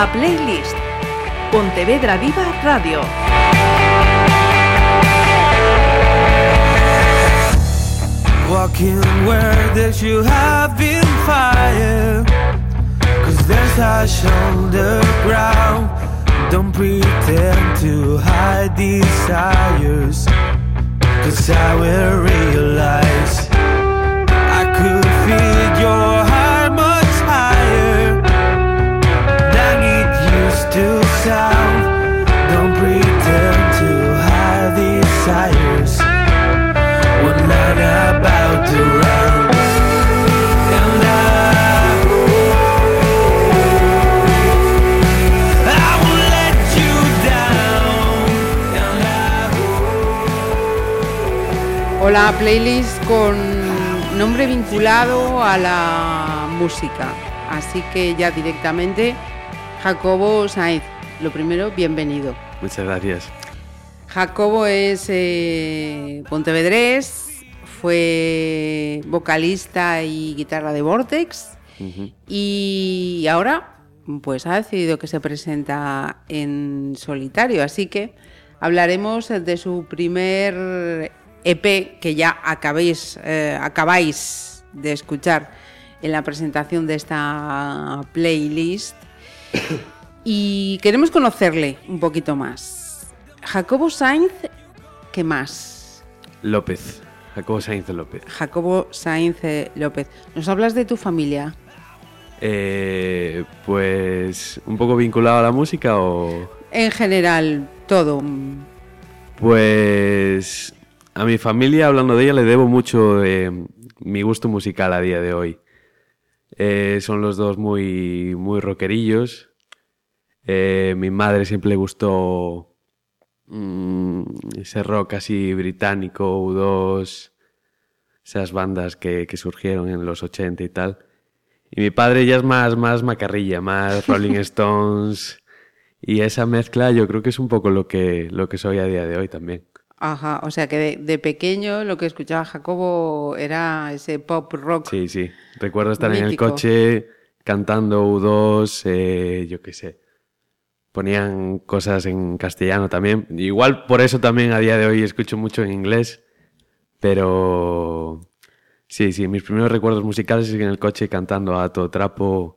a Playlist. Pontevedra Viva Radio. Walking where have been. Cause there's on the ground. Don't pretend to hide desires. Cause I will realize Hola, playlist con nombre vinculado a la música. Así que ya directamente, Jacobo Sainz. Lo primero, bienvenido. Muchas gracias. Jacobo es eh, pontevedrés, fue vocalista y guitarra de Vortex y ahora pues ha decidido que se presenta en solitario, así que hablaremos de su primer EP que ya acabéis, eh, acabáis de escuchar en la presentación de esta playlist y queremos conocerle un poquito más. Jacobo Sainz, ¿qué más? López. Jacobo Sainz López. Jacobo Sainz eh, López. ¿Nos hablas de tu familia? Eh, pues un poco vinculado a la música o... En general, todo. Pues a mi familia, hablando de ella, le debo mucho de mi gusto musical a día de hoy. Eh, son los dos muy, muy rockerillos. Eh, mi madre siempre le gustó mm, ese rock así británico, U2, esas bandas que, que surgieron en los 80 y tal. Y mi padre ya es más, más macarrilla, más Rolling Stones. Y esa mezcla yo creo que es un poco lo que, lo que soy a día de hoy también. Ajá, o sea que de, de pequeño lo que escuchaba Jacobo era ese pop rock. Sí, sí. Recuerdo estar en el coche cantando U2, eh, yo qué sé. Ponían cosas en castellano también. Igual por eso también a día de hoy escucho mucho en inglés. Pero sí, sí, mis primeros recuerdos musicales es en el coche cantando a todo trapo,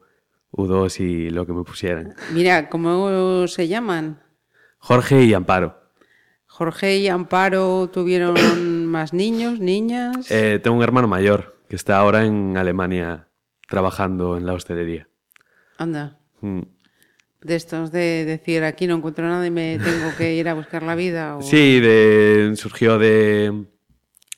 U2 y lo que me pusieran. Mira, ¿cómo se llaman? Jorge y Amparo. Jorge y Amparo tuvieron más niños, niñas. Eh, tengo un hermano mayor que está ahora en Alemania trabajando en la hostelería. Anda, Mm. de estos de decir aquí no encuentro nada y me tengo que ir a buscar la vida. o- Sí, de, surgió de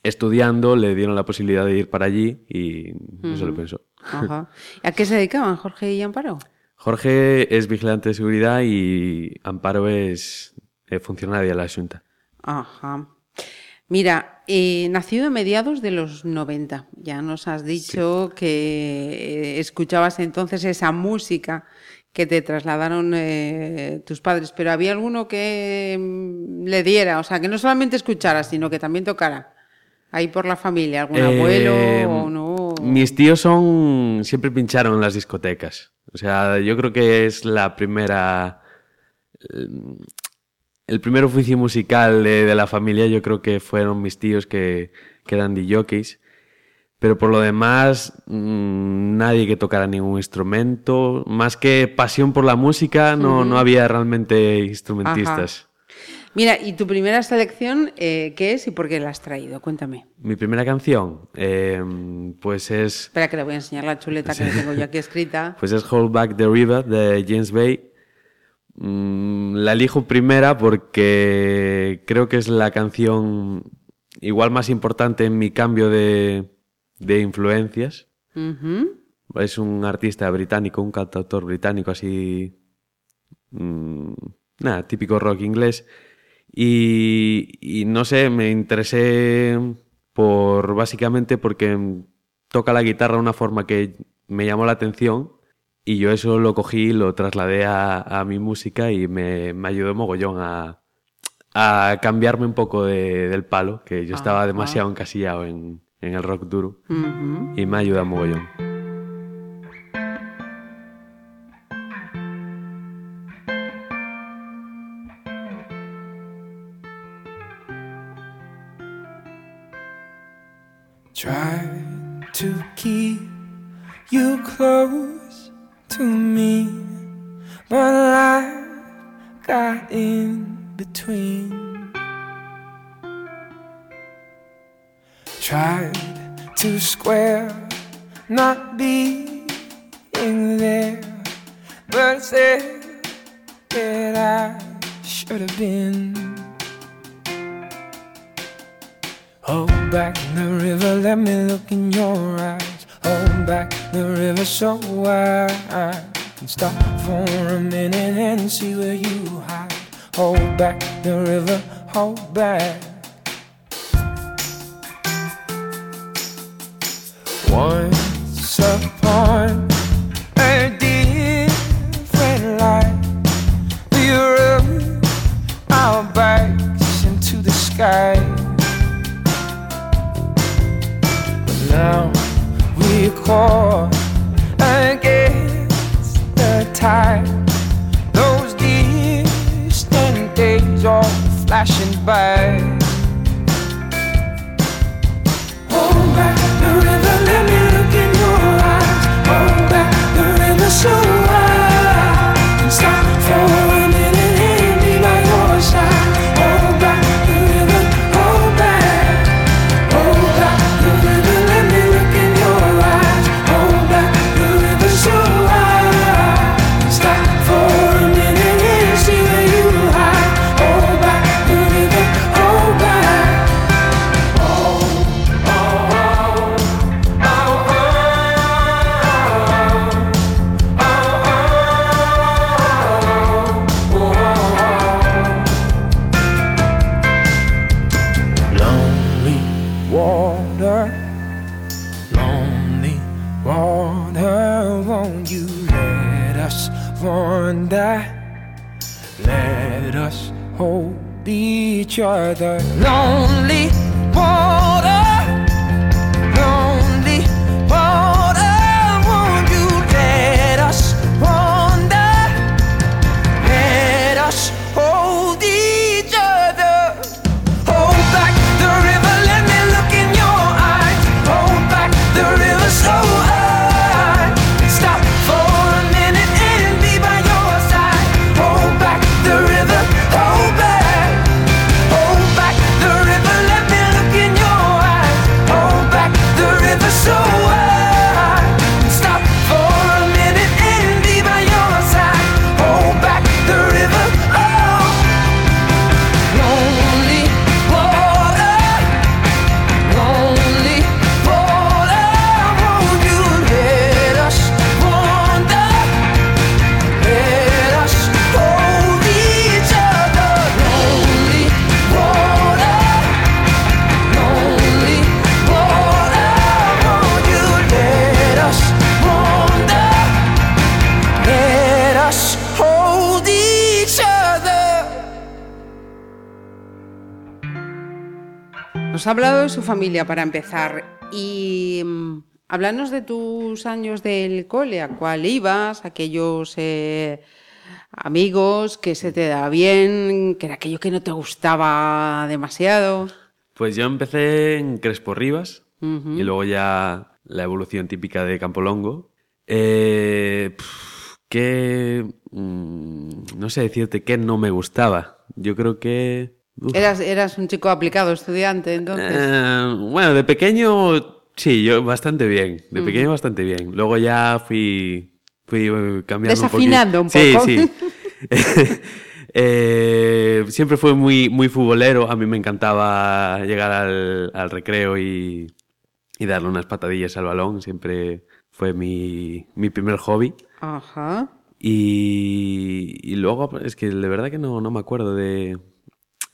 estudiando, le dieron la posibilidad de ir para allí y eso lo pensó. Ajá. ¿A qué se dedicaban Jorge y Amparo? Jorge es vigilante de seguridad y Amparo es eh, funcionaria de la Junta. Ajá. Mira, eh, nacido a mediados de los 90, ya nos has dicho que eh, escuchabas entonces esa música que te trasladaron eh, tus padres, pero había alguno que mm, le diera, o sea, que no solamente escuchara, sino que también tocara. Ahí por la familia, algún Eh, abuelo o no. Mis tíos son siempre pincharon en las discotecas. O sea, yo creo que es la primera el- primer oficio musical de, de la familia. Yo creo que fueron mis tíos que, que eran DJs. Pero por lo demás, mm, nadie que tocara ningún instrumento. Más que pasión por la música, no, no había realmente instrumentistas. Mira, ¿y tu primera selección eh, qué es y por qué la has traído? Cuéntame. Mi primera canción, eh, pues es Espera que le voy a enseñar la chuleta que tengo yo aquí escrita. Pues es Hold Back the River de James Bay. Mm, la elijo primera porque creo que es la canción igual más importante en mi cambio de, de influencias. Es un artista británico, un cantautor británico así... mm, nada, típico rock inglés. Y, y no sé, me interesé por básicamente porque toca la guitarra de una forma que me llamó la atención y yo eso lo cogí, lo trasladé a, a mi música y me, me ayudó mogollón a, a, cambiarme un poco de, del palo, que yo ah, estaba demasiado encasillado en, en, el rock duro. Y me ayuda mogollón. Try to keep you close. To me, but life got in between. Tried to square not being there, but said that I should have been. Hold back in the river, let me look in your eyes. Hold back the river so I can stop for a minute and see where you hide. Hold back the river, hold back. Once upon 拜。Familia para empezar y mm, háblanos de tus años del cole, a cuál ibas, aquellos eh, amigos que se te da bien, que era aquello que no te gustaba demasiado. Pues yo empecé en Crespo Rivas y luego ya la evolución típica de Campolongo. Eh, ¿Qué...? mm, no sé decirte qué no me gustaba. Yo creo que... uf, Eras, eras un chico aplicado, estudiante, entonces. eh, bueno, de pequeño sí, yo bastante bien. De pequeño bastante bien. Luego ya fui, fui eh, cambiando Desafinando un poquito. un poco. Sí, sí. Eh, siempre fue muy, muy futbolero. A mí me encantaba llegar al, al recreo y, y darle unas patadillas al balón. Siempre fue mi, mi primer hobby. Ajá. Y, y luego, es que de verdad que no, no me acuerdo de,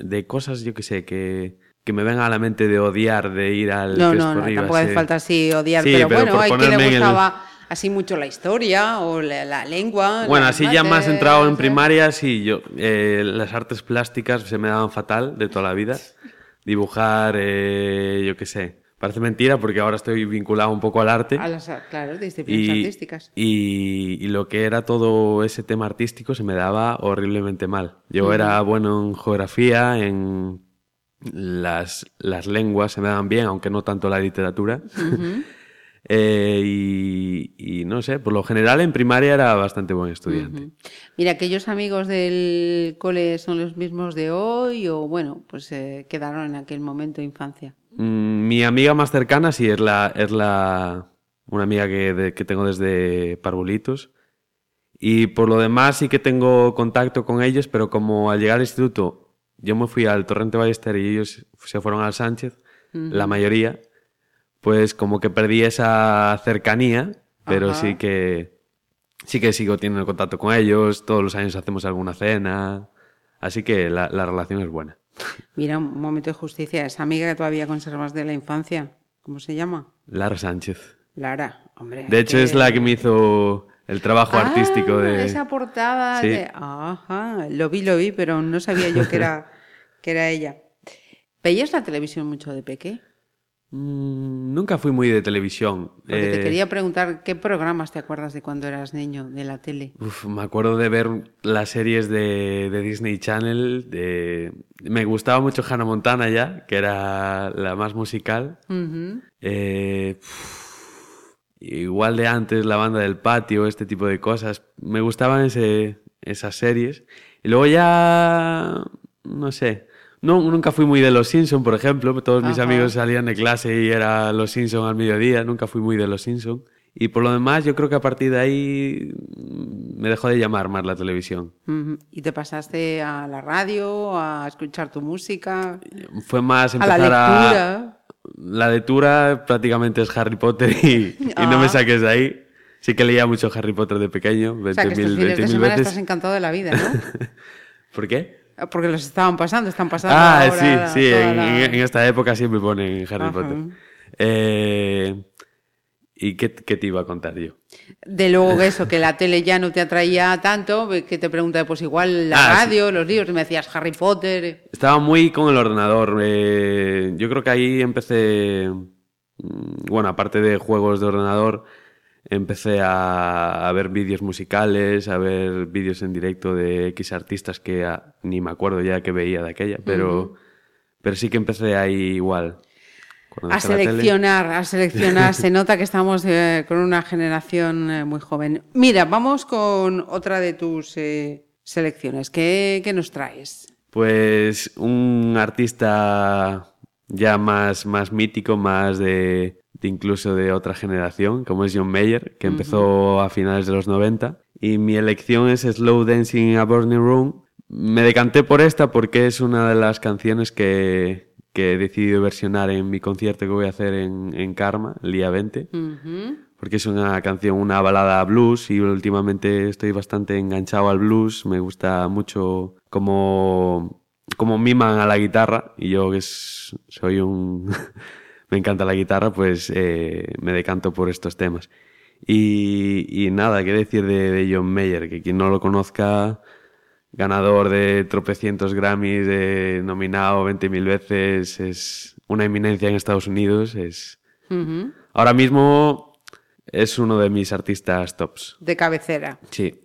de cosas, yo que sé, que, que me vengan a la mente de odiar, de ir al No, no, no, tampoco hace falta así odiar, Sí, pero, pero bueno, hay quien le en el- gustaba así mucho la historia o la, la lengua. Bueno, así ya más mates, entrado en primaria, sí, yo, eh, las artes plásticas se me daban fatal de toda la vida. Dibujar, eh, yo qué sé, parece mentira porque ahora estoy vinculado un poco al arte. A las, claro, disciplinas y, artísticas. y- y lo que era todo ese tema artístico se me daba horriblemente mal. Yo era bueno en geografía, en, las, las lenguas se me dan bien, aunque no tanto la literatura. Eh, y, y no sé, por lo general en primaria era bastante buen estudiante. Mira, aquellos amigos del cole son los mismos de hoy o bueno, pues eh, quedaron en aquel momento de infancia. Mm, Mi amiga más cercana sí es la, es la una amiga que, de- que tengo desde Parvulitos. Y por lo demás sí que tengo contacto con ellos, pero como al llegar al instituto yo me fui al Torrente Ballester y ellos se fueron al Sánchez, la mayoría, pues como que perdí esa cercanía, pero Ajá. sí que sí que sigo teniendo contacto con ellos, todos los años hacemos alguna cena, así que la, la relación es buena. Mira, un momento de justicia, esa amiga que todavía conservas de la infancia, ¿cómo se llama? Lara Sánchez. Lara, hombre. De hecho, es la que me hizo el trabajo Ah, artístico de... Esa portada Sí. de... Ajá, lo vi, lo vi, pero no sabía yo que era, que era ella. ¿Veías la televisión mucho de peque? Mm, nunca fui muy de televisión. Porque te Eh, quería preguntar, ¿qué programas te acuerdas de cuando eras niño, de la tele? uf, me acuerdo de ver las series de, de Disney Channel. De... Me gustaba mucho Hannah Montana ya, que era la más musical. Eh, igual de antes, la banda del patio, este tipo de cosas. Me gustaban ese, esas series. Y luego ya, no sé. No, nunca fui muy de Los Simpson, por ejemplo. Todos mis amigos salían de clase y era Los Simpson al mediodía. Nunca fui muy de Los Simpson. Y por lo demás, yo creo que a partir de ahí mm, me dejó de llamar más la televisión. ¿Y te pasaste a la radio, a escuchar tu música, Fue más a la empezar a... lectura? La lectura prácticamente es Harry Potter y, y no Ah. me saques de ahí. Sí que leía mucho Harry Potter de pequeño, O sea, que estos 20.000 fines de 20.000 semana veces. estás encantado de la vida, ¿no? ¿Por qué? Porque los estaban pasando, están pasando Ah, ahora sí, sí, en, la- en- en esta época siempre ponen Harry Ajá. Potter. Eh, ¿Y qué, qué te iba a contar yo? De luego que eso, que la tele ya no te atraía tanto, que te pregunta, pues igual la Ah, sí. radio, los libros, y me decías Harry Potter. Estaba muy con el ordenador. eh, yo creo que ahí empecé, mm, bueno, aparte de juegos de ordenador, empecé a, a ver vídeos musicales, a ver vídeos en directo de X artistas que ah, ni me acuerdo ya que veía de aquella, pero, pero sí que empecé ahí igual. A seleccionar, a seleccionar. Se nota que estamos eh, con una generación eh, muy joven. Mira, vamos con otra de tus eh, selecciones. ¿Qué, qué nos traes? Pues un artista ya más, más mítico, más de, de incluso de otra generación, como es John Mayer, que empezó a finales de los 90. Y mi elección es Slow Dancing in a Burning Room. Me decanté por esta porque es una de las canciones que, que he decidido versionar en mi concierto que voy a hacer en, en Karma el día 20 Ujú. porque es una canción, una balada blues y últimamente estoy bastante enganchado al blues. Me gusta mucho como, como miman a la guitarra y yo que es- soy un... me encanta la guitarra, pues eh, me decanto por estos temas. Y, y nada, qué decir de, de John Mayer, que quien no lo conozca, ganador de tropecientos Grammys, de nominado 20.000 veces, es una eminencia en Estados Unidos, es... Ahora mismo es uno de mis artistas tops. De cabecera. Sí.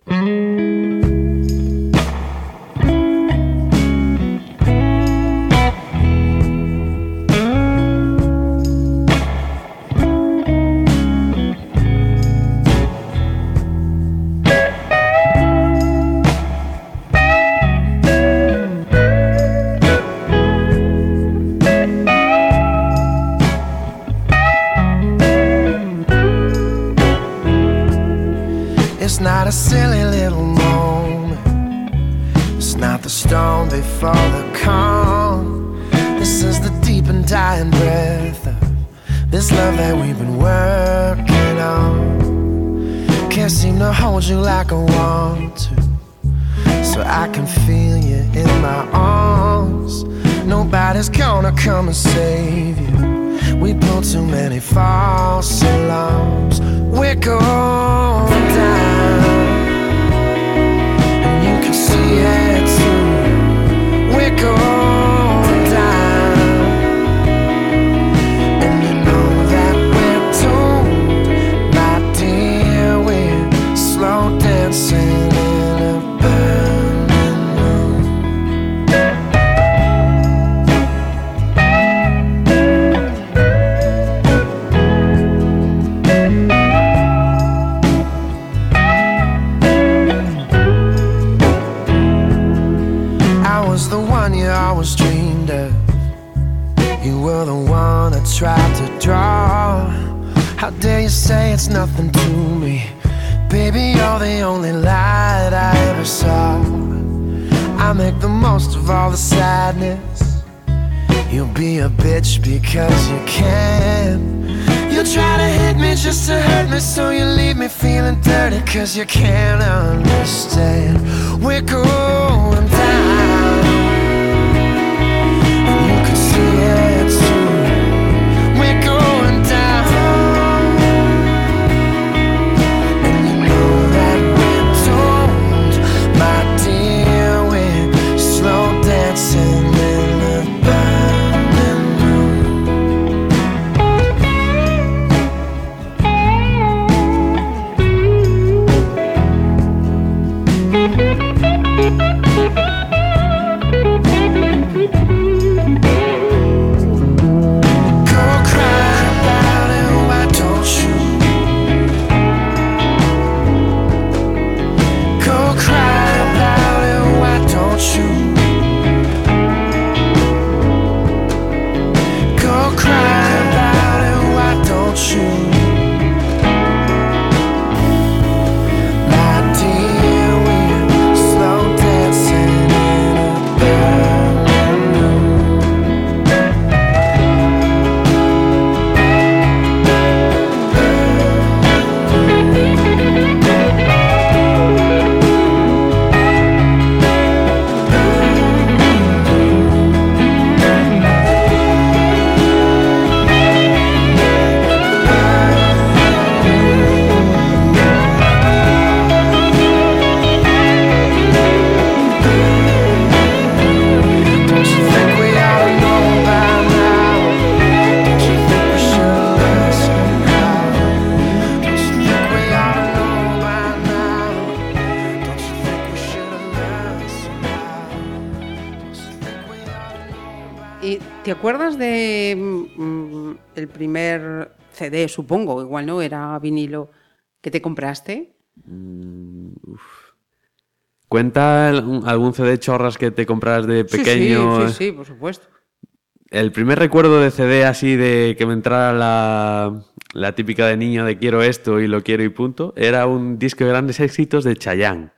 Gonna come and save you. We pulled too many false alarms. We're going down, and you can see it too. We're going because you can't understand. We're going ¿Y te acuerdas de mm, el primer CD, supongo, igual no, era vinilo, que te compraste? ¿Cuenta el- algún CD chorras que te compras de Sí, pequeño? Sí, sí, sí, por supuesto. El primer recuerdo de CD así de que me entrara la, la típica de niño de quiero esto y lo quiero y punto, era un disco de grandes éxitos de Chayanne.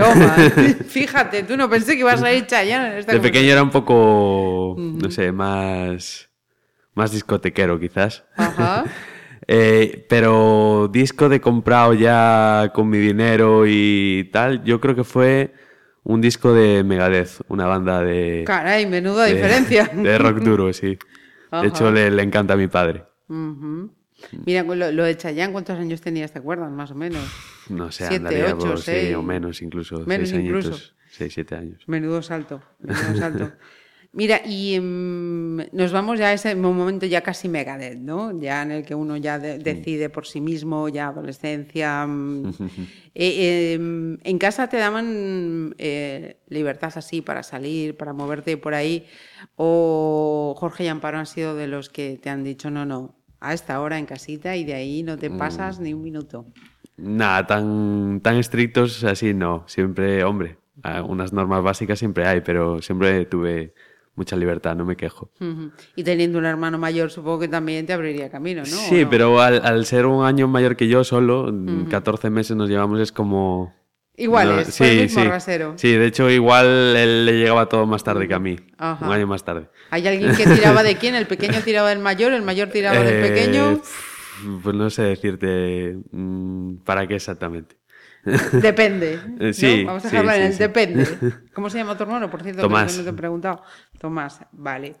Toma, fíjate, tú no pensé que ibas a ir Chayanne en esta De pequeño era un poco, no sé, más, más discotequero quizás. Ajá. Eh, pero disco de comprado ya con mi dinero y tal, yo creo que fue un disco de Megadeth, una banda de... Caray, menuda de- diferencia. De rock duro, sí. Ajá. De hecho, le, le encanta a mi padre. Ujú. Mira, con lo, lo de Chayanne, ¿cuántos años tenías, te acuerdas, más o menos? No sé, Siete, andaría ocho, por sí, seis. o menos incluso. Menos seis incluso. añitos, seis, siete años. Menudo salto, menudo salto. Mira, y em, nos vamos ya a ese momento ya casi Megadeth, ¿no? Ya en el que uno ya de- decide por sí mismo, ya adolescencia. mm. Eh, em, ¿En casa te daban eh, libertad así para salir, para moverte por ahí? ¿O Jorge y Amparo han sido de los que te han dicho, no, no, a esta hora en casita y de ahí no te pasas ni un minuto? Nada, tan, tan estrictos así no. Siempre, hombre, unas normas básicas siempre hay, pero siempre tuve mucha libertad, no me quejo. Y teniendo un hermano mayor, supongo que también te abriría camino, ¿no? ¿O Sí, no? pero al, al ser un año mayor que yo solo, 14 meses nos llevamos, es como... Iguales, No, fue el mismo rasero. Sí, de hecho igual él le llegaba todo más tarde que a mí, Ajá. un año más tarde. ¿Hay alguien que tiraba de quién? ¿El pequeño tiraba del mayor? ¿El mayor tiraba del Eh, pequeño? Pues no sé decirte mm, para qué exactamente. Depende. ¿no? Eh, sí, Vamos a sí, dejarlo en sí, el sí. depende. ¿Cómo se llama tu hermano, por cierto? que Tomás. No te he preguntado. Tomás, vale.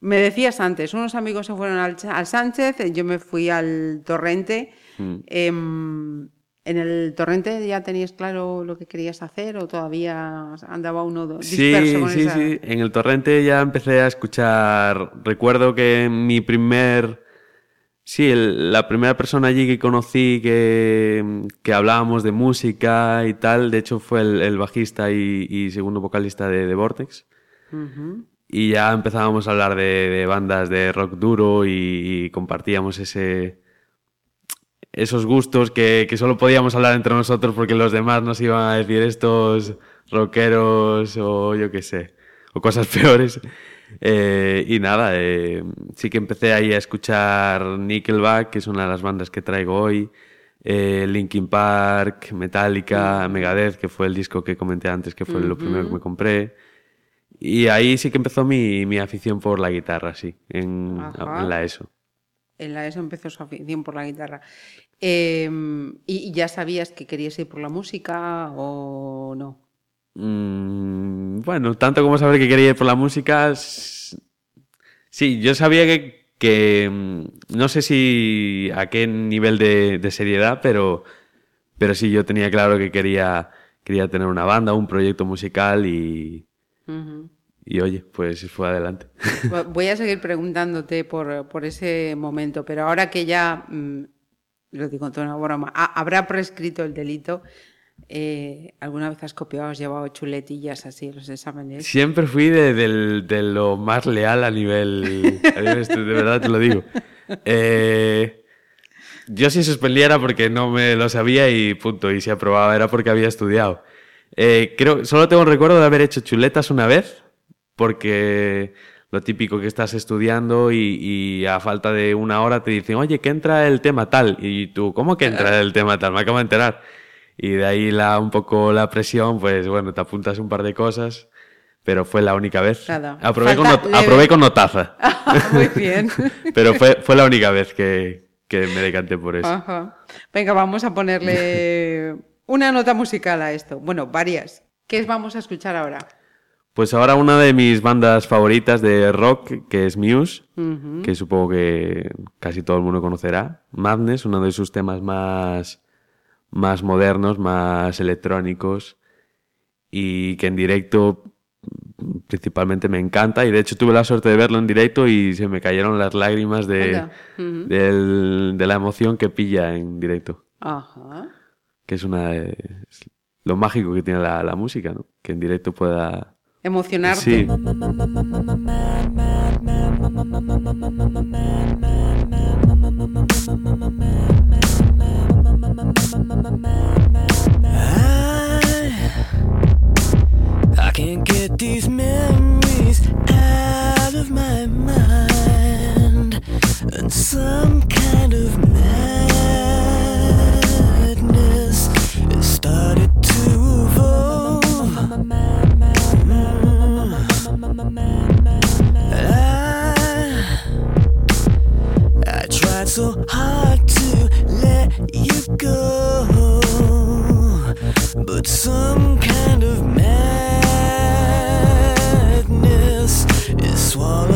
Me decías antes, unos amigos se fueron al, al Sánchez, yo me fui al Torrente. Mm. Em, ¿En el Torrente ya tenías claro lo que querías hacer o todavía andaba uno do- Sí, disperso con sí, esa... sí. En el torrente ya empecé a escuchar. Recuerdo que mi primer. Sí, el- la primera persona allí que conocí que, que hablábamos de música y tal, de hecho fue el, el bajista y, y segundo vocalista de, de Vortex. Y ya empezábamos a hablar de, de bandas de rock duro y, y compartíamos ese, esos gustos que, que solo podíamos hablar entre nosotros porque los demás nos iban a decir estos rockeros o yo qué sé, o cosas peores. Eh, y nada, eh, sí que empecé ahí a escuchar Nickelback, que es una de las bandas que traigo hoy, eh, Linkin Park, Metallica, Megadeth, que fue el disco que comenté antes, que fue lo primero que me compré. Y ahí sí que empezó mi, mi afición por la guitarra, sí, en, en la ESO. En la ESO empezó su afición por la guitarra. Eh, ¿y, ya sabías que querías ir por la música o no? Mm, bueno, tanto como saber que quería ir por la música, sí, yo sabía que, que, mm, no sé si a qué nivel de, de seriedad, pero, pero sí, yo tenía claro que quería, quería tener una banda, un proyecto musical y, y oye, pues fue adelante. Vo- Voy a seguir preguntándote por, por ese momento, pero ahora que ya, mm, lo digo en tono de broma, ha- habrá prescrito el delito, eh, ¿alguna vez has copiado, has llevado chuletillas así en los exámenes? Siempre fui de, del- de lo más leal a nivel, a nivel estu- de verdad te lo digo. Eh, yo si suspendía era porque no me lo sabía y punto. Y si aprobaba era porque había estudiado. Eh, creo, solo tengo el recuerdo de haber hecho chuletas una vez, porque lo típico que estás estudiando y, y a falta de una hora te dicen, oye, que entra el tema tal. Y tú, ¿cómo que entra el tema tal? Me acabo de enterar. Y de ahí la, un poco la presión, pues bueno, te apuntas un par de cosas, pero fue la única vez. Nada. Aprobé, con, not- aprobé con notaza, Muy bien. pero fue, fue la única vez que, que me decanté por eso. Ajá. Venga, vamos a ponerle una nota musical a esto. Bueno, varias. ¿Qué vamos a escuchar ahora? Pues ahora una de mis bandas favoritas de rock, que es Muse, que supongo que casi todo el mundo conocerá. Madness, uno de sus temas más, más modernos, más electrónicos y que en directo principalmente me encanta y de hecho tuve la suerte de verlo en directo y se me cayeron las lágrimas de, del- de la emoción que pilla en directo, Ajá. que es una de- es lo mágico que tiene la, la música, ¿no? Que en directo pueda... Emocionarte. Sí, I can't get these memories out of my mind, and some kind of tried so hard to let you go, but some kind of madness is swallowing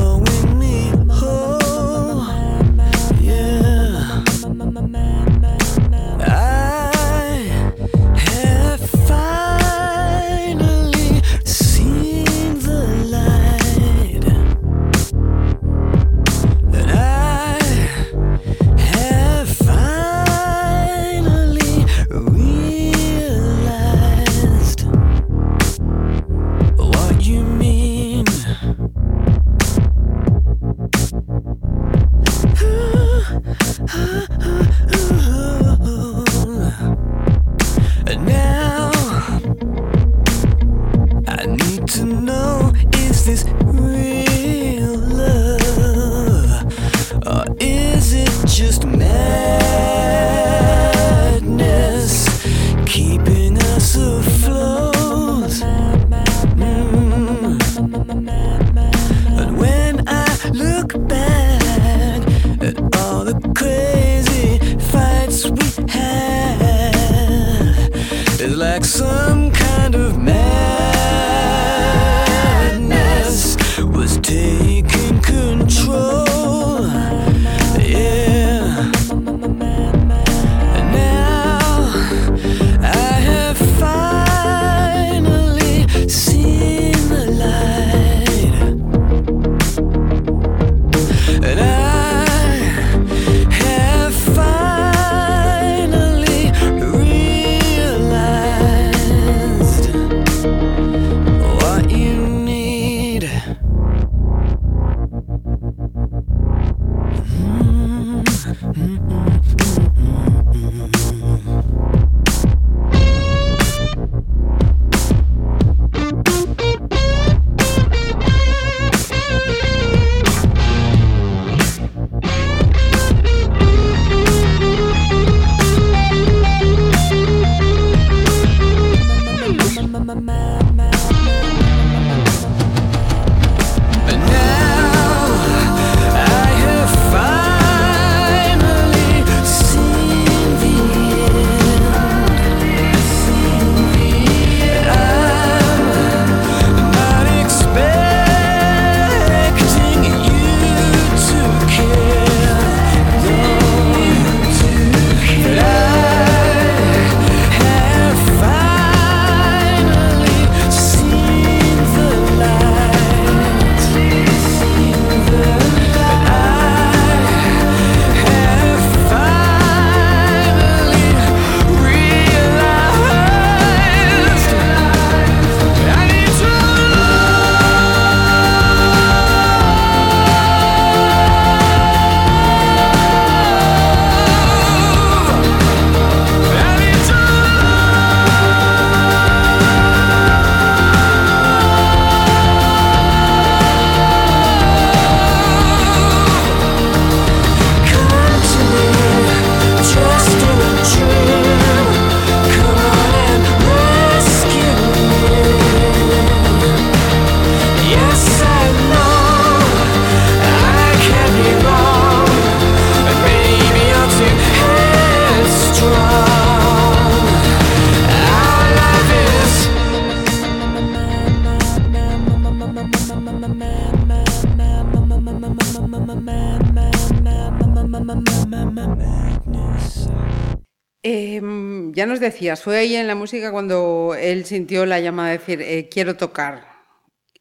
decías, fue ahí en la música cuando él sintió la llamada de decir, eh, quiero tocar.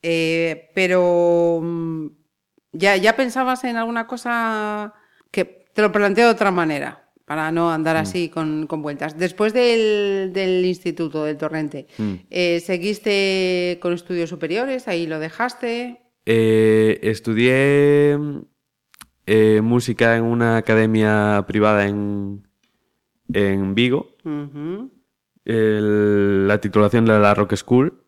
Eh, pero mm, ¿ya, ¿ya pensabas en alguna cosa que te lo planteo de otra manera, para no andar así con, con vueltas? Después del, del instituto, del torrente, eh, ¿seguiste con estudios superiores? ¿Ahí lo dejaste? Estudié música en una academia privada en, en Vigo. El- la titulación de la Rock School.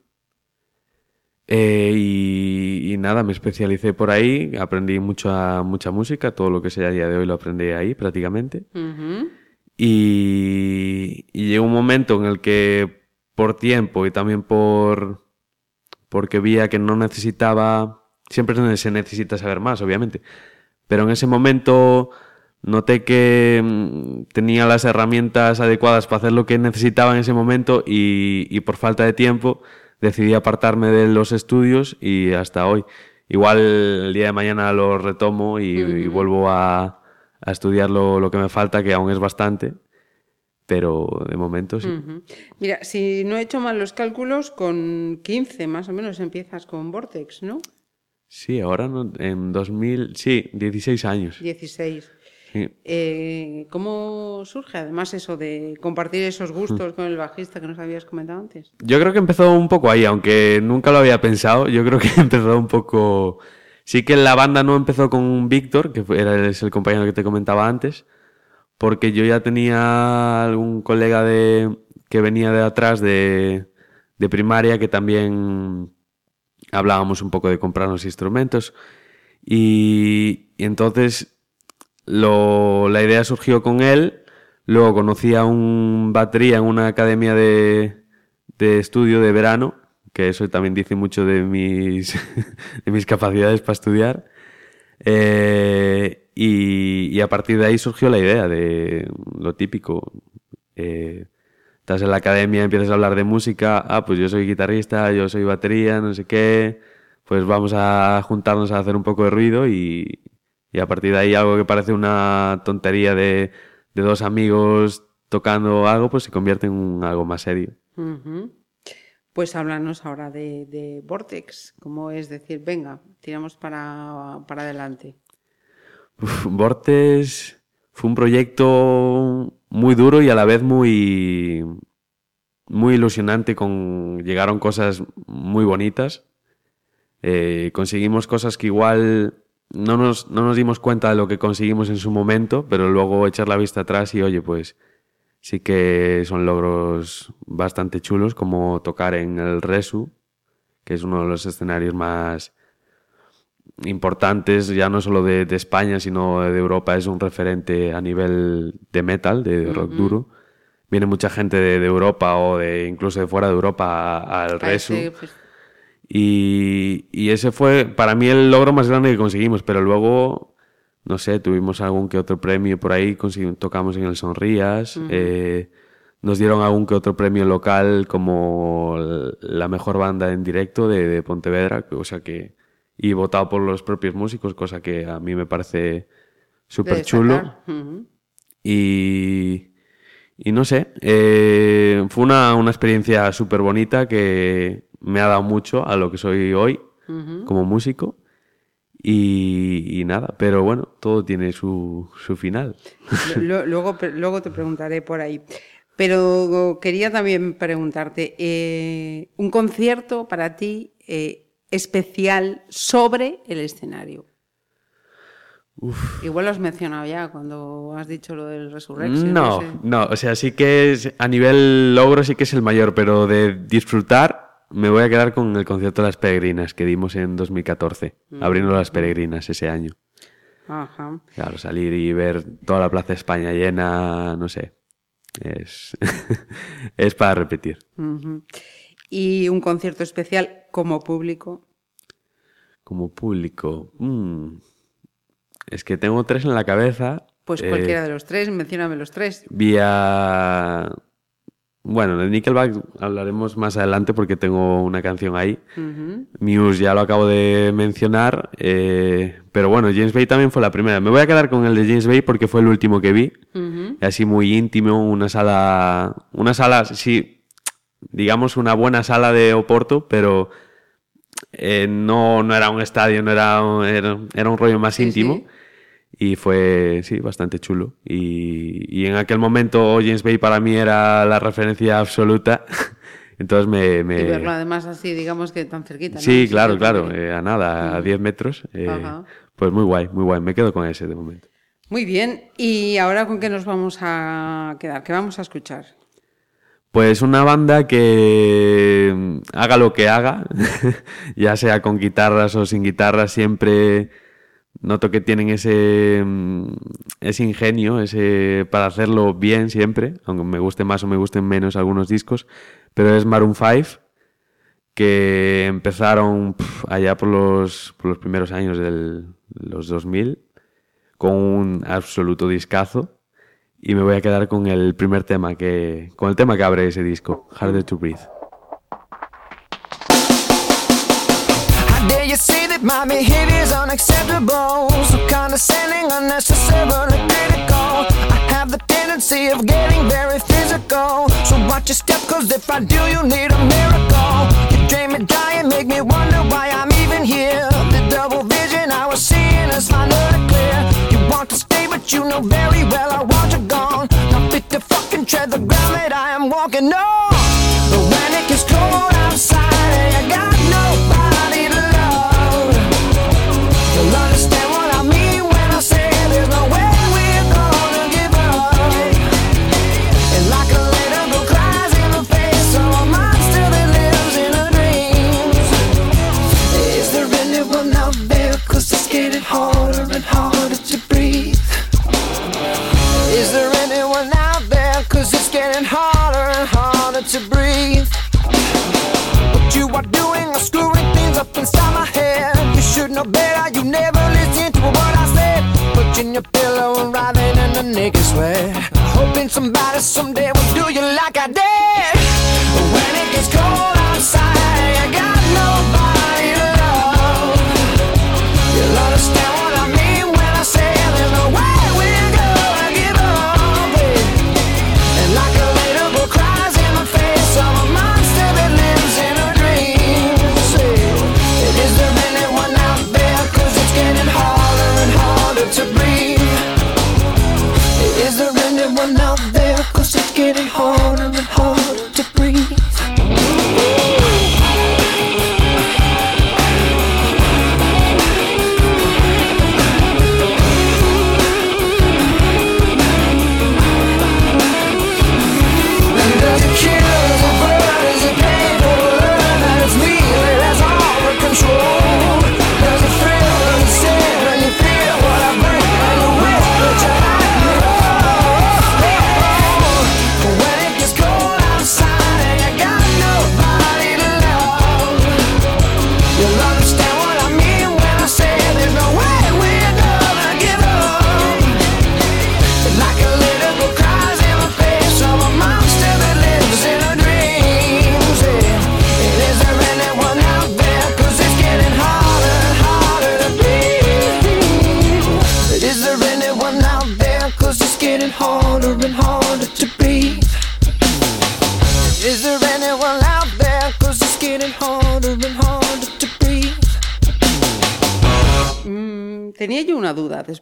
Eh, y, y nada, me especialicé por ahí, aprendí mucha, mucha música, todo lo que sé a día de hoy lo aprendí ahí prácticamente. Y llegó un momento en el que por tiempo y también por porque veía que no necesitaba, siempre se necesita saber más, obviamente, pero en ese momento noté que mm, tenía las herramientas adecuadas para hacer lo que necesitaba en ese momento y, y por falta de tiempo decidí apartarme de los estudios y hasta hoy. Igual el día de mañana lo retomo y, y vuelvo a, a estudiar lo, lo que me falta, que aún es bastante, pero de momento sí. Mira, si no he hecho mal los cálculos, con 15 más o menos empiezas con Vortex, ¿no? Sí, ahora no- en 2000, sí, 16 años. 16. Sí. Eh, ¿Cómo surge además eso de compartir esos gustos con el bajista que nos habías comentado antes? Yo creo que empezó un poco ahí, aunque nunca lo había pensado. Yo creo que empezó un poco. Sí que la banda no empezó con Víctor, que era es el compañero que te comentaba antes, porque yo ya tenía algún colega de que venía de atrás de, de primaria que también hablábamos un poco de comprarnos instrumentos y, y entonces lo, la idea surgió con él. Luego conocí a un batería en una academia de, de estudio de verano, que eso también dice mucho de mis, de mis capacidades para estudiar. Eh, y, a partir de ahí surgió la idea de lo típico. Eh, estás en la academia, empiezas a hablar de música, ah, pues yo soy guitarrista, yo soy batería, no sé qué, pues vamos a juntarnos a hacer un poco de ruido y, y a partir de ahí algo que parece una tontería de, de dos amigos tocando algo, pues se convierte en un- algo más serio. Pues háblanos ahora de, de Vortex, ¿cómo es decir, venga, tiramos para, para adelante? Uf, Vortex fue un proyecto muy duro y a la vez muy, muy ilusionante. Con, llegaron cosas muy bonitas. Eh, conseguimos cosas que igual no nos, no nos dimos cuenta de lo que conseguimos en su momento, pero luego echar la vista atrás y oye, pues sí que son logros bastante chulos, como tocar en el Resu, que es uno de los escenarios más importantes, ya no solo de, de España, sino de Europa, es un referente a nivel de metal, de rock duro. Viene mucha gente de, de Europa o de incluso de fuera de Europa al Resu. pues, Y, y ese fue para mí el logro más grande que conseguimos, pero luego, no sé, tuvimos algún que otro premio por ahí, tocamos en el Sonrías, eh, nos dieron algún que otro premio local como la mejor banda en directo de, de Pontevedra, o sea que, y votado por los propios músicos, cosa que a mí me parece súper chulo. Y, y no sé, eh, fue una, una experiencia súper bonita que me ha dado mucho a lo que soy hoy como músico. Y, y nada, pero bueno, todo tiene su, su final. Lo- Luego, luego te preguntaré por ahí. Pero quería también preguntarte, eh, un concierto para ti eh, especial sobre el escenario. Igual lo has mencionado ya cuando has dicho lo del Resurrection. No, sé. no, o sea, sí que es, a nivel logro sí que es el mayor, pero de disfrutar me voy a quedar con el concierto de las peregrinas que dimos en 2014, abriendo las peregrinas ese año. Ajá. Claro, salir y ver toda la Plaza de España llena, no sé, es, es para repetir. Y un concierto especial como público. Como público, mm, es que tengo tres en la cabeza. Pues Eh, cualquiera de los tres, mencióname los tres. Vi a, Bueno, de Nickelback hablaremos más adelante porque tengo una canción ahí. Muse ya lo acabo de mencionar, eh, pero bueno, James Bay también fue la primera. Me voy a quedar con el de James Bay porque fue el último que vi. Así muy íntimo, una sala, una sala, sí, digamos una buena sala de Oporto, pero eh, no, no era un estadio, no era, un- era, era un rollo más Sí, íntimo. sí. Y fue, sí, bastante chulo. Y, y en aquel momento James Bay para mí era la referencia absoluta. Entonces me... me- Y verlo además así, digamos que tan cerquita. ¿no? Sí, claro, claro. eh, a nada, a 10 metros. eh, pues muy guay, muy guay. Me quedo con ese de momento. Muy bien. ¿Y ahora con qué nos vamos a quedar? ¿Qué vamos a escuchar? Pues una banda que mm, haga lo que haga, ya sea con guitarras o sin guitarras, siempre noto que tienen ese, mm, ese ingenio ese para hacerlo bien siempre, aunque me guste más o me gusten menos algunos discos, pero es Maroon 5, que empezaron allá por los, por los primeros años de los 2000, con un absoluto discazo. Y me voy a quedar con el primer tema que. con el tema que abre ese disco, Harder to Breathe. My behavior's unacceptable? So condescending, unnecessarily critical. I have the tendency of getting very physical. So watch your step, cause if I do, you need a miracle. You drain me dry and make me wonder why I'm even here. The double vision I was seeing is finally clear. You want to stay, but you know very well I want you gone. Not fit to fucking tread the ground that I am walking on. But when it gets cold outside you got nobody Pillow and writhing in the naked sweat. Hoping somebody someday will do you like I did.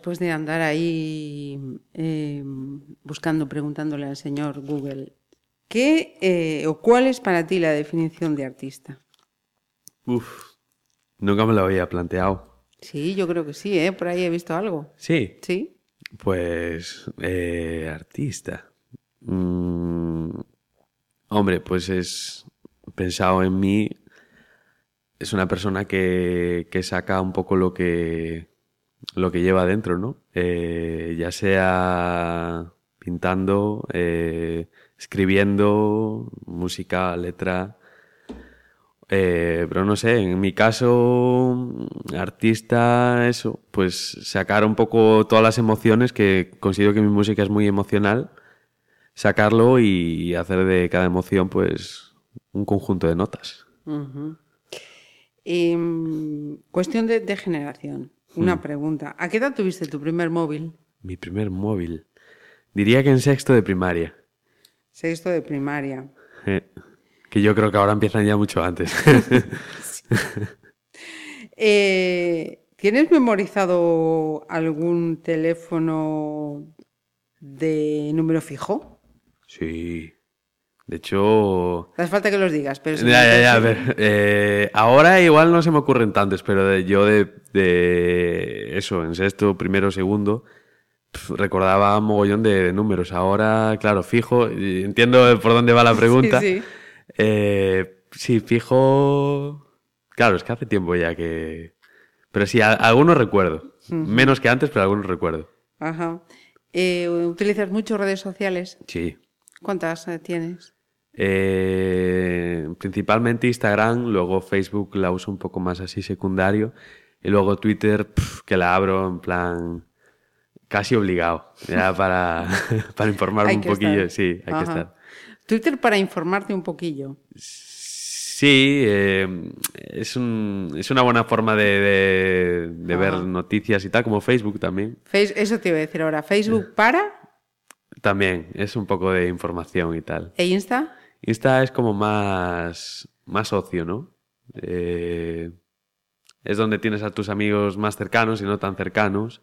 Después de andar ahí eh, buscando, preguntándole al señor Google. ¿Qué eh, o cuál es para ti la definición de artista? Uf, nunca me lo había planteado. Sí, yo creo que sí, ¿eh? Por ahí he visto algo. Sí, Sí. pues. eh, artista. Mm, hombre, pues es. Pensado en mí. Es una persona que, que saca un poco lo que. Lo que lleva dentro, ¿no? Eh, ya sea pintando, eh, escribiendo, música, letra. Eh, pero no sé, en mi caso, artista, eso, pues sacar un poco todas las emociones, que considero que mi música es muy emocional, sacarlo y hacer de cada emoción pues un conjunto de notas. Em, cuestión de, de generación. Una pregunta. ¿A qué edad tuviste tu primer móvil? Mi primer móvil. Diría que en sexto de primaria. Sexto de primaria. Eh, que yo creo que ahora empiezan ya mucho antes. Eh, ¿Tienes memorizado algún teléfono de número fijo? sí. De hecho... No hace falta que los digas, pero... Ya, ya, ya, a ver. eh, ahora igual no se me ocurren tantos, pero de- yo de, de eso, en sexto, primero, segundo, pf, recordaba mogollón de, de números. Ahora, claro, fijo, entiendo por dónde va la pregunta. Sí, sí. Eh, sí, fijo. Claro, es que hace tiempo ya que. Pero sí, a- algunos recuerdo. Menos que antes, pero algunos recuerdo. Ajá. Eh, ¿Utilizas mucho redes sociales? Sí. ¿Cuántas eh, tienes? Eh, principalmente Instagram, luego Facebook la uso un poco más así secundario. Y luego Twitter, pf, que la abro en plan casi obligado. Ya para, para informarme un poquillo. estar. Sí, hay Ajá. que estar. Twitter para informarte un poquillo. Sí, eh, es, un- es una buena forma de, de- de ver noticias y tal, como Facebook también. Face- eso te iba a decir ahora. ¿Facebook para? También es un poco de información y tal. ¿E Insta? Insta es como más, más ocio, ¿no? Eh, es donde tienes a tus amigos más cercanos y no tan cercanos.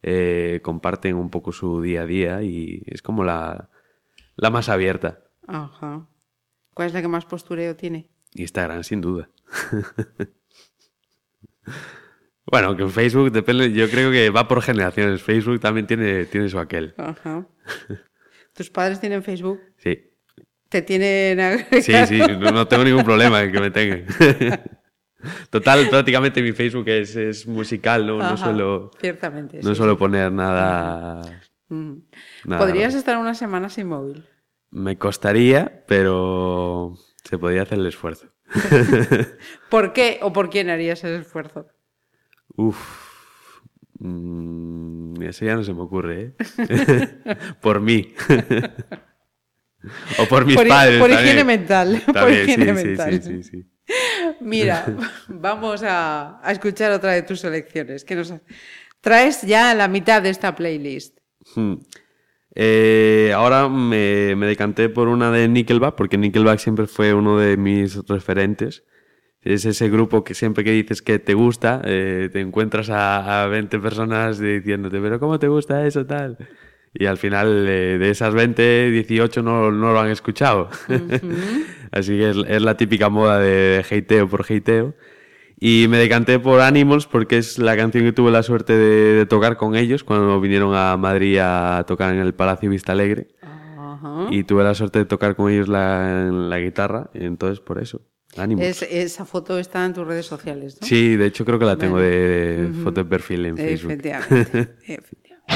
Eh, comparten un poco su día a día y es como la, la más abierta. Ajá. ¿Cuál es la que más postureo tiene? Instagram, sin duda. bueno, que en Facebook depende, yo creo que va por generaciones. Facebook también tiene, tiene su aquel. Ajá. ¿Tus padres tienen Facebook? Sí. ¿Te tienen Sí, agregado? sí, no, no tengo ningún problema en que me tengan. Total, prácticamente mi Facebook es, es musical, ¿no? Suelo, Ciertamente. no sí, suelo sí. poner nada, Mm. nada ¿Podrías raro. estar una semana sin móvil? Me costaría, pero se podría hacer el esfuerzo. ¿Por qué o por quién harías el esfuerzo? Uf. Mm, eso ya no se me ocurre, ¿eh? por mí. O por mis por, padres. por también. higiene mental. por higiene sí, mental. sí, sí, sí. Mira, vamos a, a escuchar otra de tus selecciones. Que nos traes ya la mitad de esta playlist. Hmm. Eh, ahora me, me decanté por una de Nickelback, porque Nickelback siempre fue uno de mis referentes. Es ese grupo que siempre que dices que te gusta, eh, te encuentras a, a 20 personas diciéndote, pero ¿cómo te gusta eso tal? Y al final eh, de esas 20, 18 no, no lo han escuchado. Así que es, es la típica moda de, hateo por hateo. Y me decanté por Animals porque es la canción que tuve la suerte de, de tocar con ellos cuando vinieron a Madrid a tocar en el Palacio Vista Alegre. Ajá. Y tuve la suerte de tocar con ellos la, la guitarra, y entonces por eso. Animals. Es- esa foto está en tus redes sociales, ¿no? Sí, de hecho creo que la tengo de, de foto de perfil en Facebook. Efectivamente. efectivamente.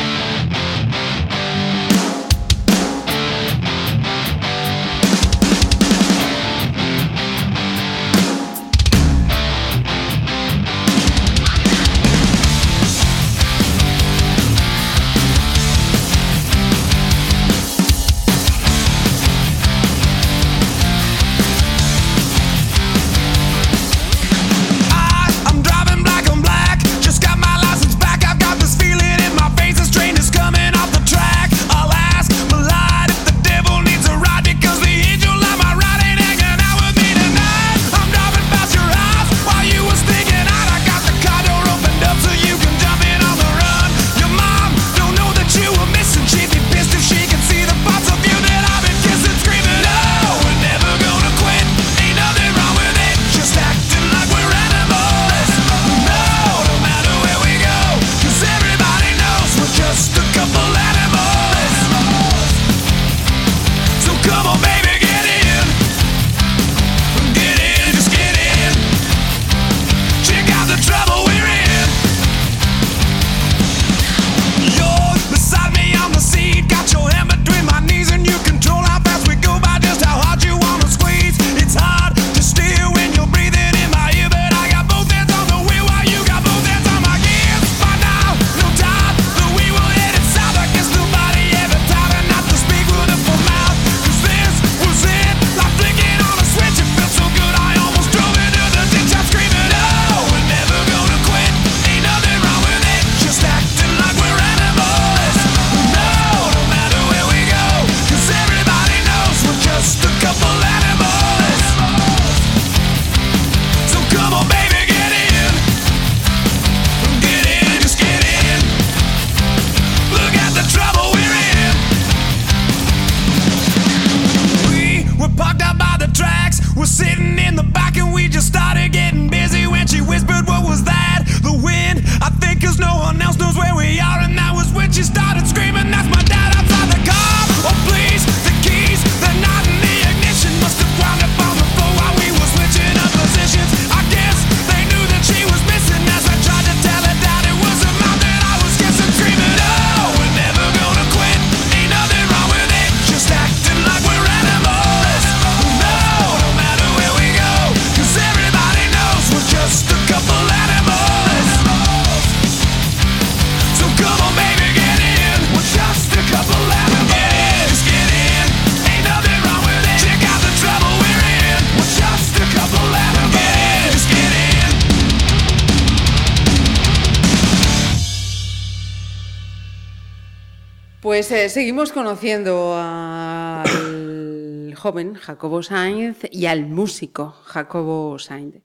Seguimos conociendo al joven Jacobo Sainz y al músico Jacobo Sainz.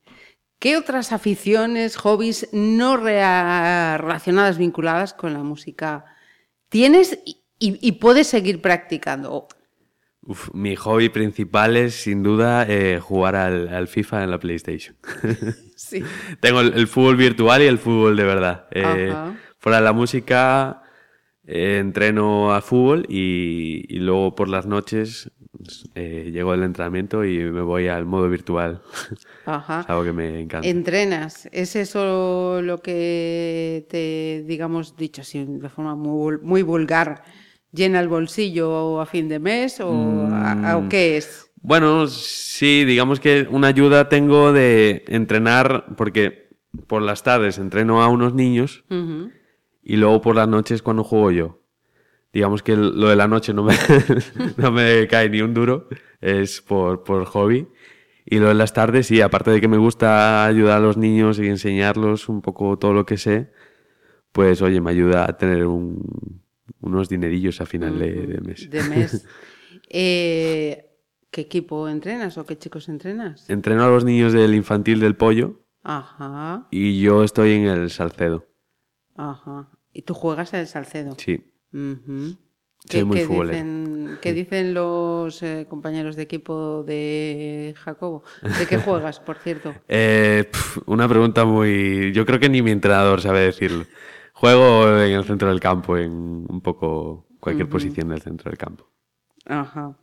¿Qué otras aficiones, hobbies no relacionadas, vinculadas con la música tienes y, puedes seguir practicando? Uf, mi hobby principal es, sin duda, eh, jugar al, al FIFA en la PlayStation. Sí. Tengo el, el fútbol virtual y el fútbol de verdad. Eh, fuera de la música, eh, entreno a fútbol y, y luego por las noches eh, llego del entrenamiento y me voy al modo virtual. Ajá. es algo que me encanta. Entrenas, ¿es eso lo que te, digamos, dicho así de forma muy, vul- muy vulgar, llena el bolsillo a fin de mes o, a- a- o qué es? Bueno, sí, digamos que una ayuda tengo de entrenar, porque por las tardes entreno a unos niños Ujú. Y luego por las noches cuando juego yo. Digamos que lo de la noche no me, no me cae ni un duro, es por, por hobby. Y lo de las tardes, sí, aparte de que me gusta ayudar a los niños y enseñarlos un poco todo lo que sé, pues oye, me ayuda a tener un- unos dinerillos a final de, de mes. De mes. Eh, ¿Qué equipo entrenas o qué chicos entrenas? Entreno a los niños del infantil del pollo Ajá, y yo estoy en el Salcedo. ajá. ¿Y tú juegas al Salcedo? Sí. Ujú. Soy muy qué dicen, qué dicen los eh, compañeros de equipo de Jacobo? ¿De qué juegas, por cierto? Eh, pf, una pregunta muy... Yo creo que ni mi entrenador sabe decirlo. Juego en el centro del campo, en un poco cualquier posición del centro del campo. Ajá.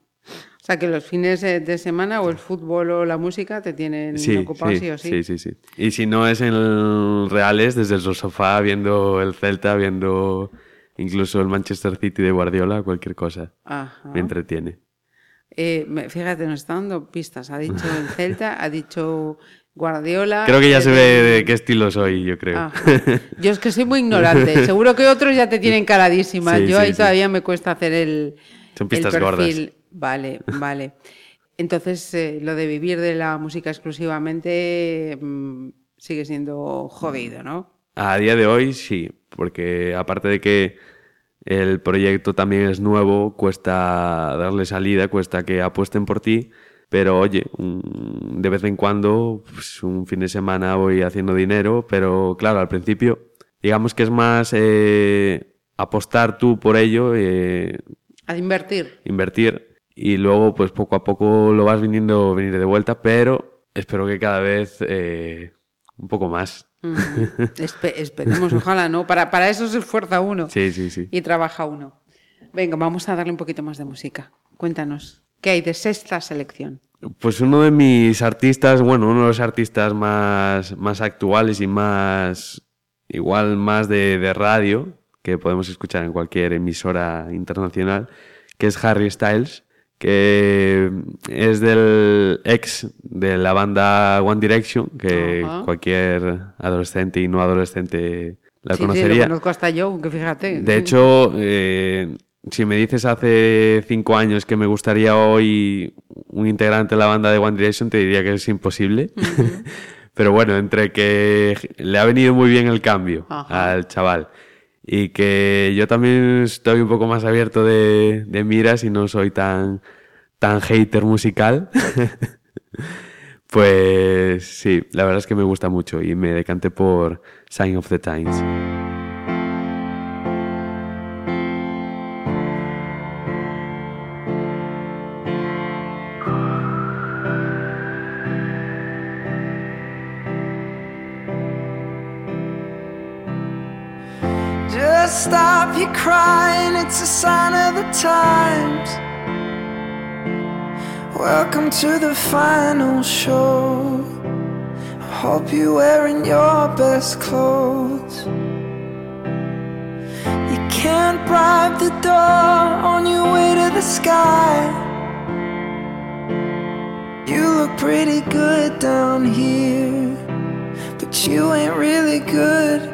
O sea, que los fines de, semana o el fútbol o la música te tienen Sí, ocupado sí, sí o sí. sí, sí, sí. Y si no es en el Reales, desde el sofá, viendo el Celta, viendo incluso el Manchester City de Guardiola, cualquier cosa. Ajá. Me entretiene. Eh, fíjate, nos está dando pistas. Ha dicho el Celta, ha dicho Guardiola. Creo que ya eh, se ve de qué estilo soy, yo creo. Yo es que soy muy ignorante. Seguro que otros ya te tienen caladísima. Sí, Yo sí, ahí sí. todavía me cuesta hacer el, Son el pistas perfil. Vale, vale. Entonces, eh, lo de vivir de la música exclusivamente mm, sigue siendo jodido, ¿no? A día de hoy sí, porque aparte de que el proyecto también es nuevo, cuesta darle salida, cuesta que apuesten por ti, pero oye, un- de vez en cuando, pues, un fin de semana voy haciendo dinero, pero claro, al principio, digamos que es más eh, apostar tú por ello, eh, A invertir. invertir, y luego pues poco a poco lo vas viniendo venir de vuelta, pero espero que cada vez eh, un poco más. Espe- esperemos, ojalá, ¿no? Para, para eso se esfuerza uno Sí, sí, sí. y trabaja uno. Venga, vamos a darle un poquito más de música. Cuéntanos, ¿qué hay de sexta selección? Pues uno de mis artistas, bueno, uno de los artistas más, más actuales y más, igual más de, de radio, que podemos escuchar en cualquier emisora internacional, que es Harry Styles, que es del ex de la banda One Direction, que cualquier adolescente y no adolescente la Sí, sí, conocería. lo conozco hasta yo, que fíjate. De hecho, eh, si me dices hace cinco años que me gustaría hoy un integrante de la banda de One Direction, te diría que es imposible. Pero bueno, entre que le ha venido muy bien el cambio Ajá. al chaval y que yo también estoy un poco más abierto de, de miras y no soy tan, tan hater musical, pues sí, la verdad es que me gusta mucho y me decanté por Sign of the Times. Your crying, it's a sign of the times. Welcome to the final show. I hope you're wearing your best clothes. You can't bribe the door on your way to the sky. You look pretty good down here, but you ain't really good.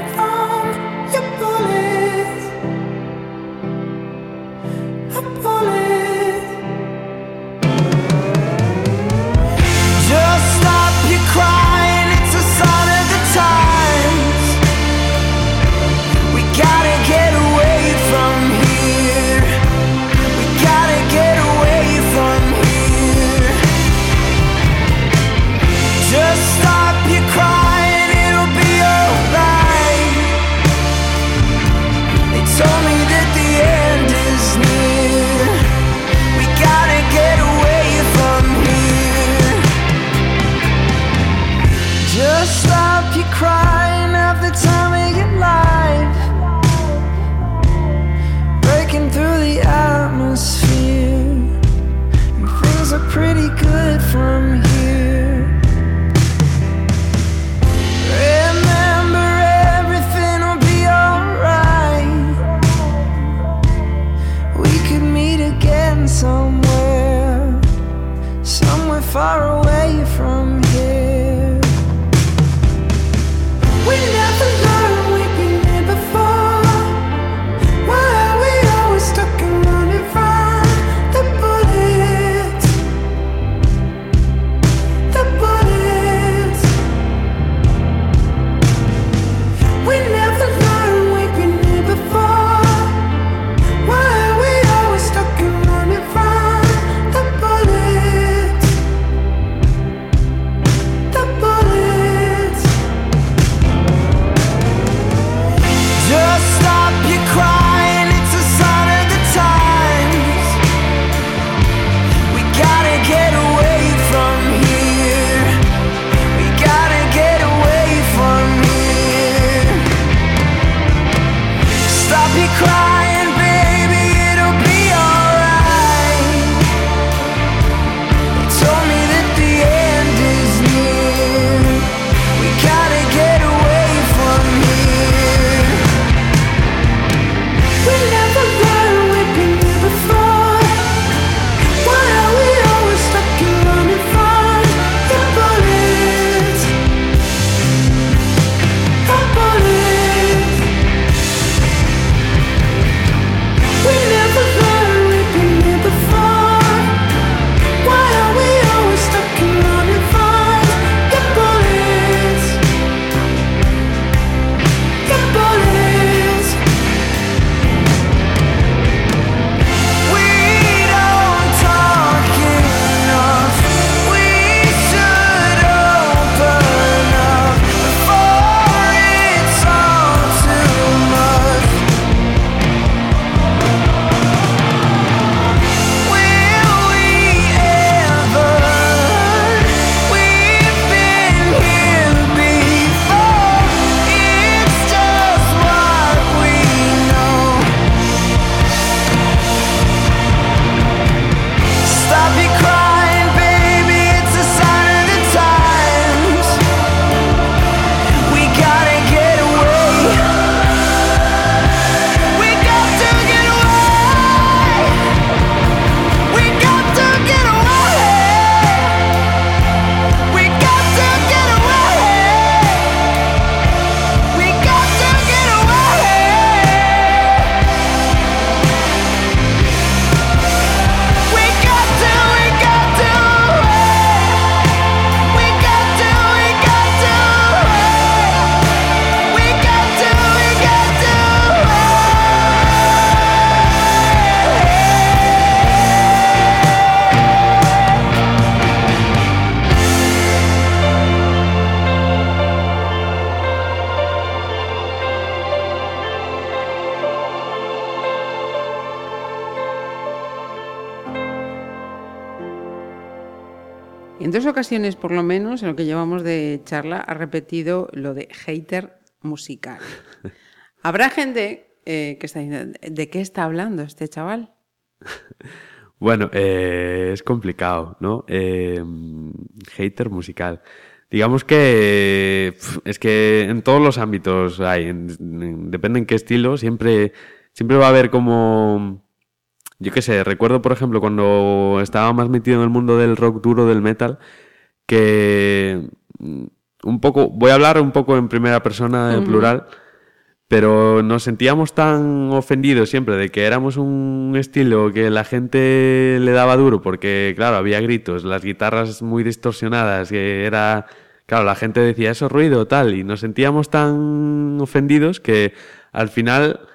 ocasiones, por lo menos, en lo que llevamos de charla, ha repetido lo de hater musical. Habrá gente eh, que está diciendo, ¿de qué está hablando este chaval? Bueno, eh, es complicado, ¿no? Eh, hater musical. Digamos que es que en todos los ámbitos hay, en- en- depende en qué estilo, siempre, siempre va a haber como, yo qué sé, recuerdo por ejemplo cuando estaba más metido en el mundo del rock duro, del metal, que mm, un poco, voy a hablar un poco en primera persona, en plural, pero nos sentíamos tan ofendidos siempre de que éramos un estilo que la gente le daba duro porque, claro, había gritos, las guitarras muy distorsionadas, que era, claro, la gente decía eso es ruido, tal, y nos sentíamos tan ofendidos que al final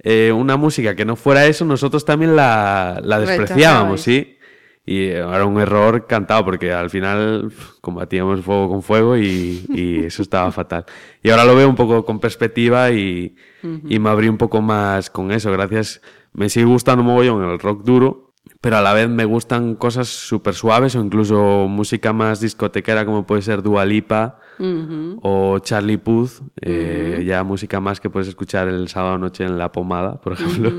eh, una música que no fuera eso, nosotros también la, la despreciábamos. ¿sí? Y era un error cantado porque al final combatíamos fuego con fuego y, y eso estaba fatal. Y ahora lo veo un poco con perspectiva y, y me abrí un poco más con eso. Gracias. Me sigue gustando mogollón el rock duro, pero a la vez me gustan cosas súper suaves o incluso música más discotequera como puede ser Dua Lipa o Charlie Puth, eh, ya música más que puedes escuchar el sábado noche en La Pomada, por ejemplo.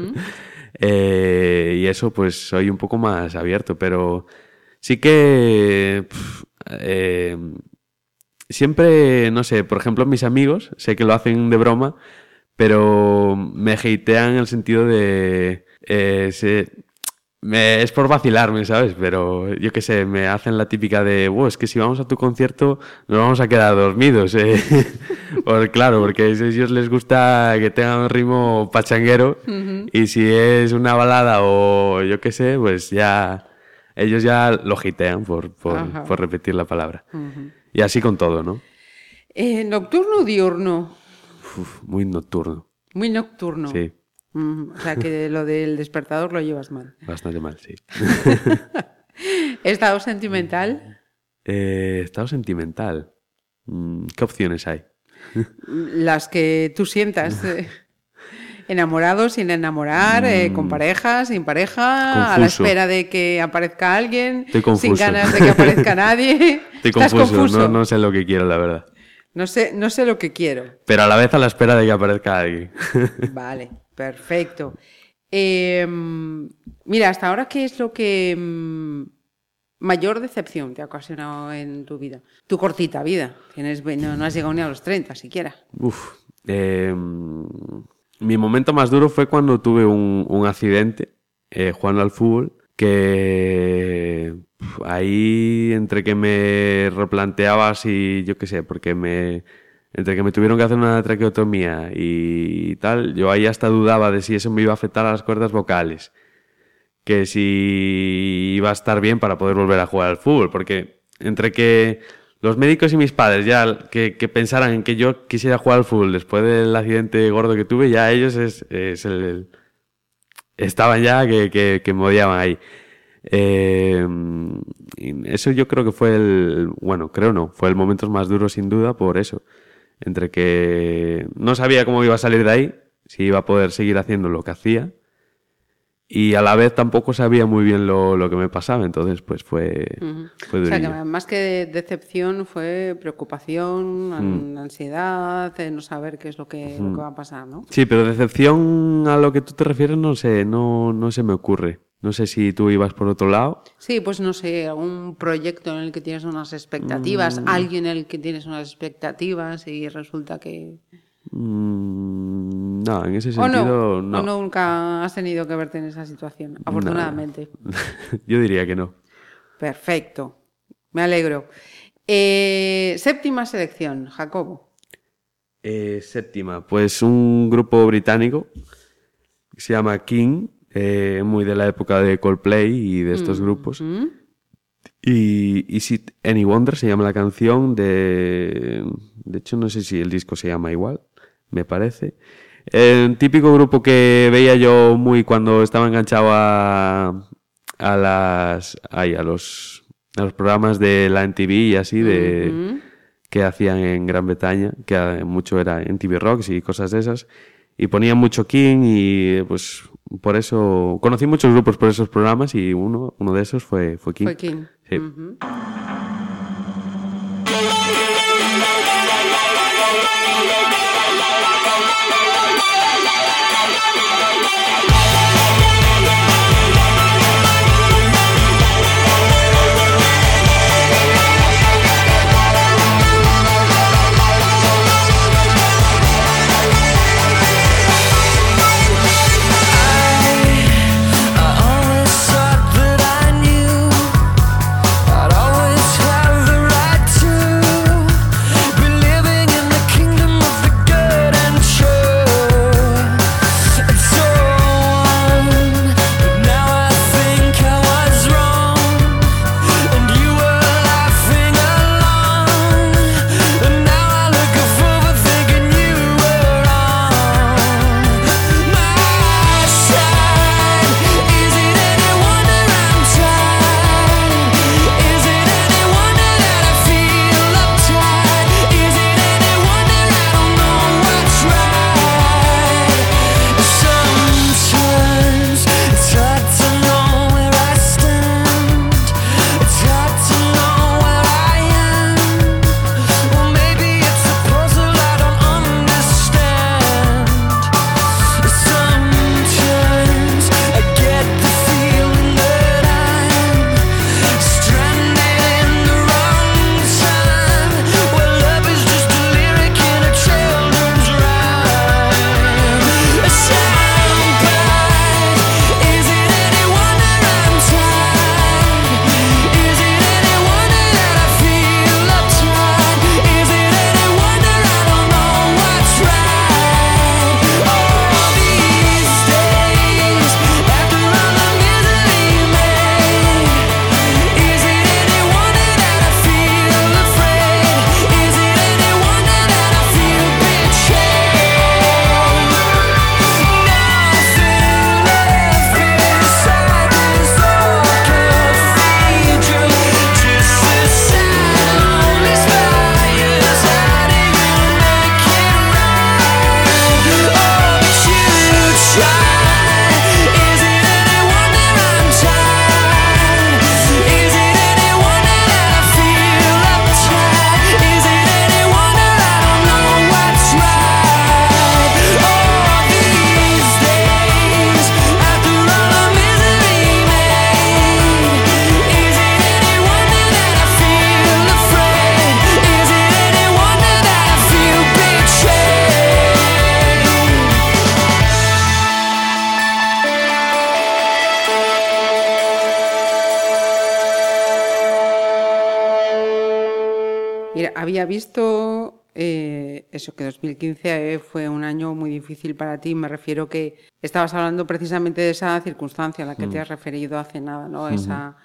Eh, y eso, pues soy un poco más abierto, pero sí que eh, siempre, no sé, por ejemplo, mis amigos, sé que lo hacen de broma, pero me hatean en el sentido de... eh, me- es por vacilarme, ¿sabes? Pero yo qué sé, me hacen la típica de, "Buah, es que si vamos a tu concierto nos vamos a quedar dormidos, ¿eh? Pues claro, porque a ellos les gusta que tengan un ritmo pachanguero y si es una balada o yo qué sé, pues ya ellos ya lo gitean por, por, por repetir la palabra. Y así con todo, ¿no? Eh, ¿Nocturno o diurno? Uf, muy nocturno. Muy nocturno. Sí, Mm, o sea que lo del despertador lo llevas mal. bastante mal, sí. ¿Estado sentimental? Eh, estado sentimental. Mm, ¿Qué opciones hay? Las que tú sientas. eh, Enamorado, sin enamorar, eh, con pareja, sin pareja, a la Mm. Espera de que aparezca alguien, sin ganas de que aparezca nadie. Estoy ¿Estás confuso, confuso? No, no sé lo que quiero, la verdad. No sé, no sé lo que quiero. Pero a la vez a la espera de que aparezca alguien. Vale, perfecto. Eh, mira, hasta ahora, ¿qué es lo que mm, mayor decepción te ha ocasionado en tu vida? Tu cortita vida. Tienes, no, has llegado ni a los 30 siquiera. Uf. eh, mi momento más duro fue cuando tuve un, accidente eh, jugando al fútbol. Que ahí entre que me replanteaba si, yo qué sé, porque me. Entre que me tuvieron que hacer una traqueotomía y tal, yo ahí hasta dudaba de si eso me iba a afectar a las cuerdas vocales. que si iba a estar bien para poder volver a jugar al fútbol, porque entre que los médicos y mis padres ya que, pensaran en que yo quisiera jugar al fútbol después del accidente gordo que tuve, ya ellos es, el, estaban ya que, me odiaban ahí. Eh, eso yo creo que fue el, bueno, creo no, fue el momento más duro sin duda por eso, entre que no sabía cómo iba a salir de ahí, si iba a poder seguir haciendo lo que hacía y a la vez tampoco sabía muy bien lo, lo que me pasaba, entonces pues fue, fue O sea, que durillo. más que de- decepción fue preocupación, Mm. an- ansiedad, no saber qué es lo que, lo que va a pasar, ¿no? Sí, pero decepción a lo que tú te refieres no sé, no, no se me ocurre. No sé si tú ibas por otro lado. Sí, pues no sé, algún proyecto en el que tienes unas expectativas, Mm. alguien en el que tienes unas expectativas y resulta que... Mm, no, en ese O no, sentido o nunca has tenido que verte en esa situación, afortunadamente. Yo diría que no. Perfecto, me alegro. Eh, séptima selección, Jacobo. Eh, séptima, pues un grupo británico que se llama King, eh, muy de la época de Coldplay y de estos grupos. Y Is It Any Wonder se llama la canción de... De hecho, no sé si el disco se llama igual, me parece. Un típico grupo que veía yo muy cuando estaba enganchado a, a las... ay, a los, a los programas de la MTV y así, de, que hacían en Gran Bretaña, que mucho era en TV Rocks y cosas de esas. Y ponían mucho King y pues por eso... Conocí muchos grupos por esos programas y uno, uno de esos fue, fue King. Fue King. Sí. Ujú. I difícil para ti. Me refiero que estabas hablando precisamente de esa circunstancia a la que Mm. te has referido hace nada, ¿no? Esa,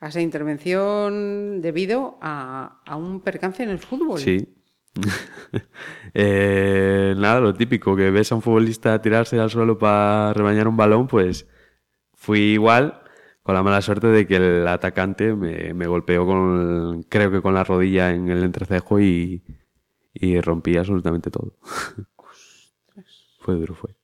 a esa intervención debido a, a un percance en el fútbol. Sí. Eh, nada, lo típico, que ves a un futbolista tirarse al suelo para rebañar un balón, pues fui igual, con la mala suerte de que el atacante me, me golpeó con, creo que con la rodilla en el entrecejo y, y rompí absolutamente todo. fue duro, fue.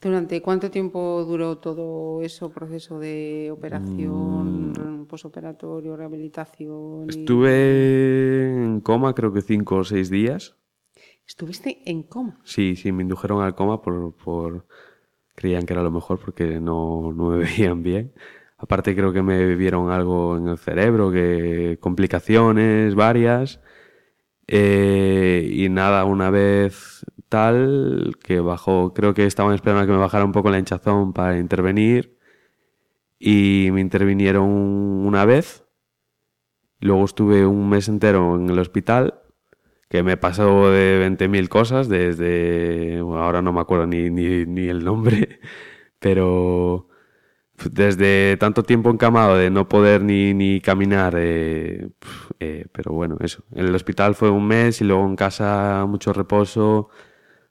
¿Durante cuánto tiempo duró todo eso, proceso de Mm. operación, posoperatorio, rehabilitación? y- Estuve en coma creo que cinco o seis días. Estuviste en coma. Sí, sí, me indujeron al coma por, por... Creían que era lo mejor porque no, no me veían bien. Aparte creo que me vieron algo en el cerebro, que complicaciones varias. Eh, y nada, una vez tal, que bajó, creo que estaban esperando a que me bajara un poco la hinchazón para intervenir. Y me intervinieron una vez. Luego estuve un mes entero en el hospital que me pasó de 20.000 cosas, desde, ahora no me acuerdo ni, ni, ni el nombre, pero desde tanto tiempo encamado de no poder ni, ni caminar, eh, eh, pero bueno, eso. En el hospital fue un mes y luego en casa mucho reposo,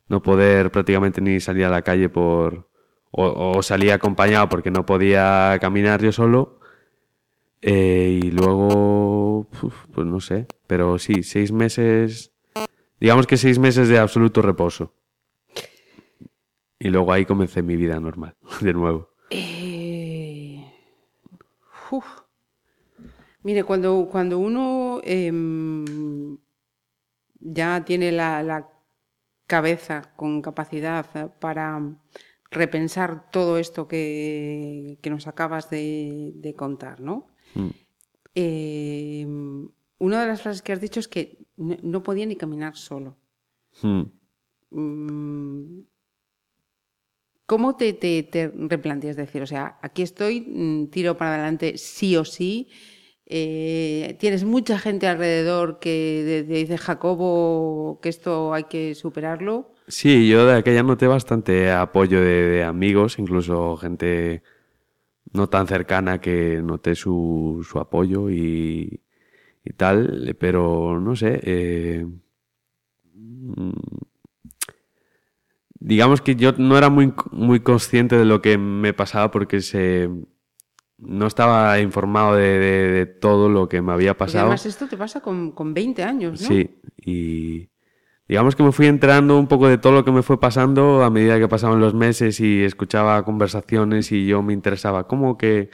no poder prácticamente ni salir a la calle por, o, o salía acompañado porque no podía caminar yo solo. Eh, y luego, pues no sé, pero sí, seis meses, digamos que seis meses de absoluto reposo. Y luego ahí comencé mi vida normal, de nuevo. Uf. Mire, cuando, cuando uno em, ya tiene la, la cabeza con capacidad para repensar todo esto que, que nos acabas de, de contar, ¿no? Mm. Em, una de las frases que has dicho es que no, no podía ni caminar solo. Mm. Mm, ¿Cómo te, te, te replanteas decir, o sea, aquí estoy, mm, tiro para adelante sí o sí? eh, tienes mucha gente alrededor que te dice Jacobo que esto hay que superarlo. Sí, yo de aquella noté bastante apoyo de, amigos, incluso gente no tan cercana que noté su, apoyo y, y tal, pero no sé. eh, mm, digamos que yo no era muy, muy consciente de lo que me pasaba porque se, no estaba informado de, de- de todo lo que me había Porque pasado. además esto te pasa con, con 20 años, ¿no? Sí, y digamos que me fui enterando un poco de todo lo que me fue pasando a medida que pasaban los meses y escuchaba conversaciones y yo me interesaba, como que,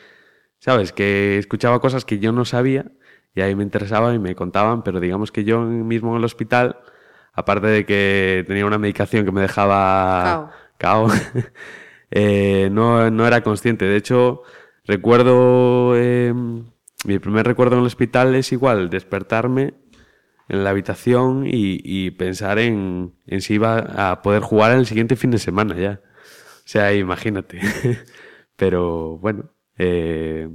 ¿sabes? Que escuchaba cosas que yo no sabía y ahí me interesaba y me contaban, pero digamos que yo mismo en el hospital, aparte de que tenía una medicación que me dejaba cao, eh, no, no era consciente. De hecho, recuerdo, eh, mi primer recuerdo en el hospital es igual, despertarme en la habitación y, y pensar en, en si iba a poder jugar el siguiente fin de semana ya. O sea, imagínate. Pero bueno, eh,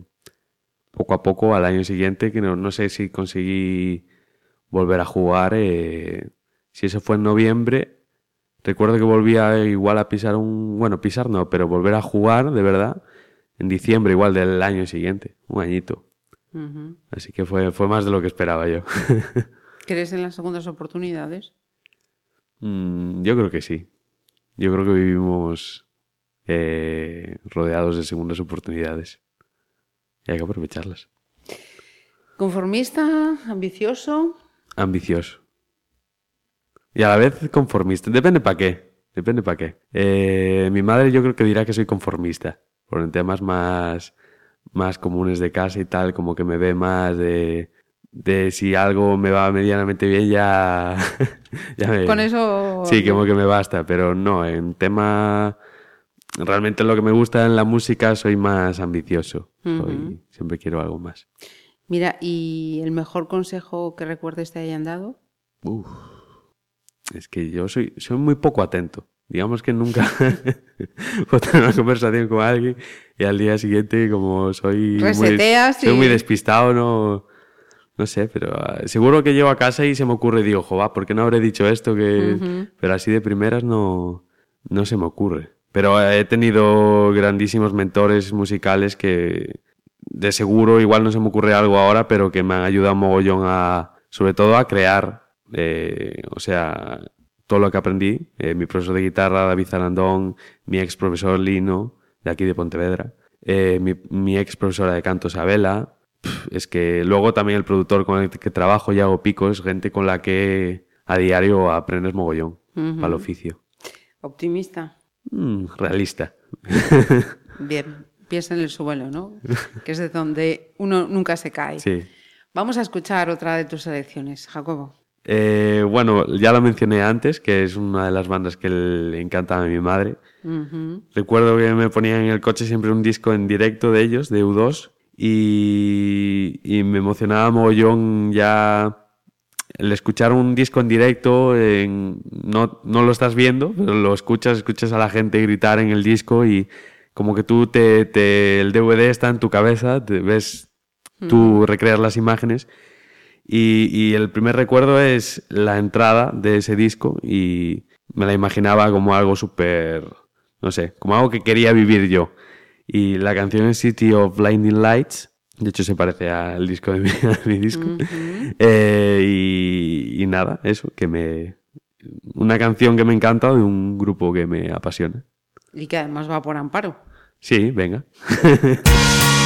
poco a poco al año siguiente, que no, no sé si conseguí volver a jugar, eh, si eso fue en noviembre, recuerdo que volví a, igual a pisar un, bueno, pisar no, pero volver a jugar de verdad en diciembre igual del año siguiente, un añito. Así que fue, fue más de lo que esperaba yo. ¿Crees en las segundas oportunidades? Mm, yo creo que sí. Yo creo que vivimos eh, rodeados de segundas oportunidades. Y hay que aprovecharlas. ¿Conformista? ¿Ambicioso? Ambicioso. Y a la vez conformista. Depende para qué. Depende para qué. Eh, mi madre yo creo que dirá que soy conformista. Por en temas más, más comunes de casa y tal, como que me ve más de, de si algo me va medianamente bien ya... ya me- Con eso... Sí, como que me basta, pero no, en tema... Realmente lo que me gusta en la música soy más ambicioso. Soy-. Siempre quiero algo más. Mira, ¿y el mejor consejo que recuerdes te hayan dado? Uf. Es que yo soy, soy muy poco atento. Digamos que nunca puedo tener una conversación con alguien y al día siguiente, como soy muy, soy muy despistado, no, No sé, pero ah, seguro que llego a casa y se me ocurre y digo, joder, ¿por qué no habré dicho esto? Que... Pero así de primeras no, no se me ocurre. Pero he tenido grandísimos mentores musicales que de seguro igual no se me ocurre algo ahora, pero que me han ayudado mogollón a, sobre todo a crear, eh, o sea, todo lo que aprendí. Eh, mi profesor de guitarra, David Zarandón, mi ex profesor Lino, de aquí de Pontevedra, eh, mi, mi ex profesora de canto, Isabela. Es que luego también el productor con el que trabajo, Yago Pico, es gente con la que a diario aprendes mogollón para el oficio. Optimista. Mm, realista. Bien, piensa en el suelo, ¿no? Que es de donde uno nunca se cae. Sí. Vamos a escuchar otra de tus selecciones, Jacobo. Eh, bueno, ya lo mencioné antes, que es una de las bandas que le encantaba a mi madre. Recuerdo que me ponían en el coche siempre un disco en directo de ellos, de U2, y, y me emocionaba mogollón ya el escuchar un disco en directo, en- no, no lo estás viendo, pero lo escuchas, escuchas a la gente gritar en el disco y como que tú te, te- el DVD está en tu cabeza, te ves, tú recreas las imágenes y, y el primer recuerdo es la entrada de ese disco y me la imaginaba como algo súper, no sé, como algo que quería vivir yo. Y la canción es City of Blinding Lights, de hecho se parece al disco de mi, mi disco. Eh, y, y nada, eso, que me... Una canción que me encanta de un grupo que me apasiona. Y que además va por amparo. Sí, venga.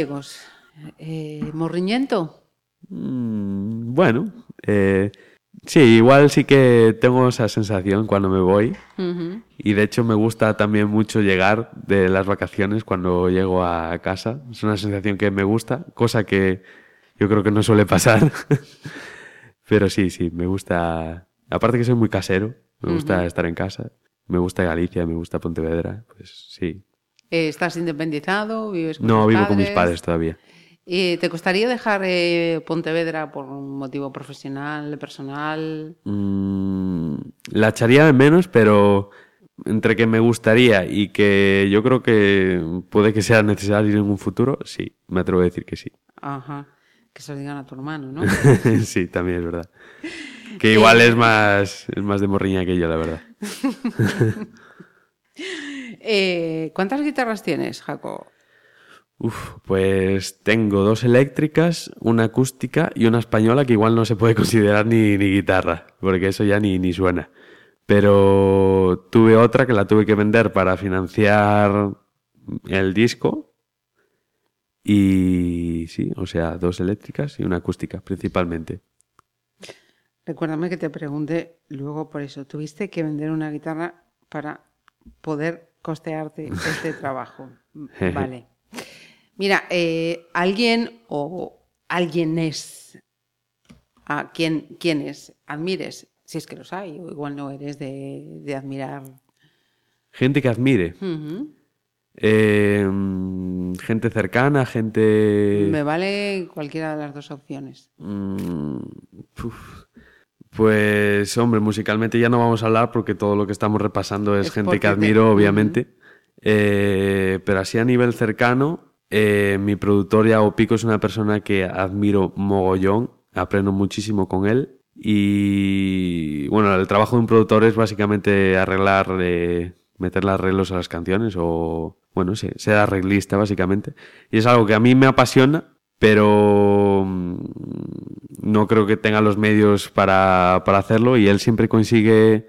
gallegos, eh, morriñento. Mm, bueno, eh, sí, igual sí que tengo esa sensación cuando me voy. Ujú. Y de hecho me gusta también mucho llegar de las vacaciones cuando llego a casa. Es una sensación que me gusta, cosa que yo creo que no suele pasar. Pero sí, sí, me gusta. Aparte que soy muy casero, me gusta estar en casa. Me gusta Galicia, me gusta Pontevedra, pues sí. Eh, ¿Estás independizado? ¿Vives con No tus vivo con mis padres todavía. Eh, ¿Te costaría dejar eh, Pontevedra por un motivo profesional, personal? Mm, la echaría de menos, pero entre que me gustaría y que yo creo que puede que sea necesario en un futuro, sí, me atrevo a decir que sí. Ajá. Que se lo digan a tu hermano, ¿no? sí, también es verdad. Que igual es más, es más de morriña que yo, la verdad. Eh, ¿Cuántas guitarras tienes, Jaco? Uf, pues tengo dos eléctricas, una acústica y una española que igual no se puede considerar ni, ni guitarra, porque eso ya ni, ni suena. Pero tuve otra que la tuve que vender para financiar el disco. Y sí, o sea, dos eléctricas y una acústica principalmente. Recuérdame que te pregunté luego por eso. Tuviste que vender una guitarra para poder costearte este trabajo. Vale. Mira, eh, alguien o alguienes a quien, quienes admires, si es que los hay, o igual no eres de, de admirar. Gente que admire. Eh, mm, gente cercana, gente... Me vale cualquiera de las dos opciones. Mm. Pues, hombre, musicalmente ya no vamos a hablar porque todo lo que estamos repasando es, Es gente que te- admiro, obviamente. Eh, pero así a nivel cercano, eh, mi productor Yago Pico es una persona que admiro mogollón, aprendo muchísimo con él. Y bueno, el trabajo de un productor es básicamente arreglar, eh, meterle arreglos a las canciones o, bueno, ser arreglista básicamente. Y es algo que a mí me apasiona, pero mm, no creo que tenga los medios para, para hacerlo y él siempre consigue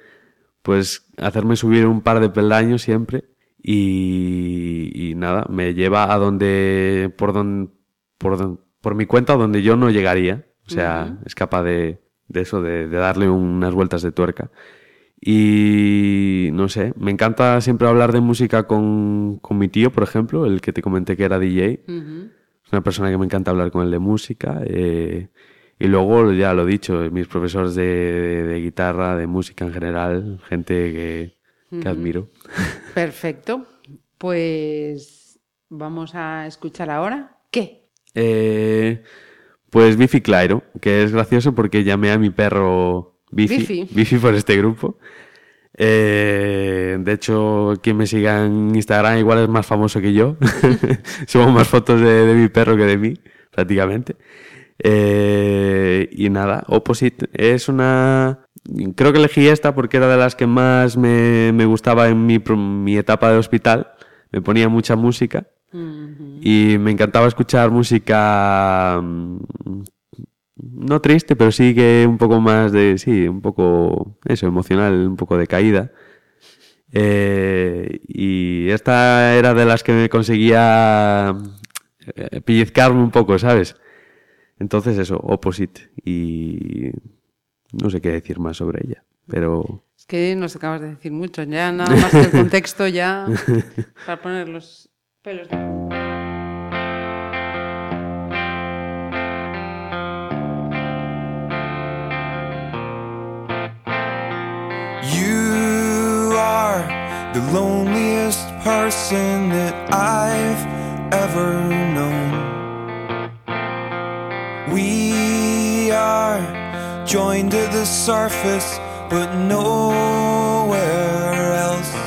pues hacerme subir un par de peldaños siempre y, y nada, me lleva a donde por por don- por mi cuenta donde yo no llegaría, o sea, es capaz de, de eso, de, de darle unas vueltas de tuerca. Y no sé, me encanta siempre hablar de música con, con mi tío, por ejemplo, el que te comenté que era DJ. Es una persona que me encanta hablar con él de música. eh, y luego, ya lo he dicho, mis profesores de, de- de guitarra, de música en general, gente que, que admiro. Perfecto. Pues vamos a escuchar ahora. ¿Qué? Eh, pues Bifi Clairo, que es gracioso porque llamé a mi perro Bifi, Bifi. Bifi por este grupo. Eh, de hecho, quien me siga en Instagram igual es más famoso que yo. Subo más fotos de, de mi perro que de mí, prácticamente. Eh, y nada, Opposite es una... Creo que elegí esta porque era de las que más me, me gustaba en mi, mi etapa de hospital. Me ponía mucha música. Y me encantaba escuchar música mm, no triste, pero sí que un poco más de, sí, un poco, eso, emocional, un poco de caída. Eh, y esta era de las que me conseguía eh, pellizcarme un poco, ¿sabes? Entonces eso, Opposite. Y no sé qué decir más sobre ella, pero Es que nos acabas de decir mucho. Ya nada más que el contexto ya para poner los pelos. You are the loneliest person that I've ever known. We are joined to the surface, but nowhere else.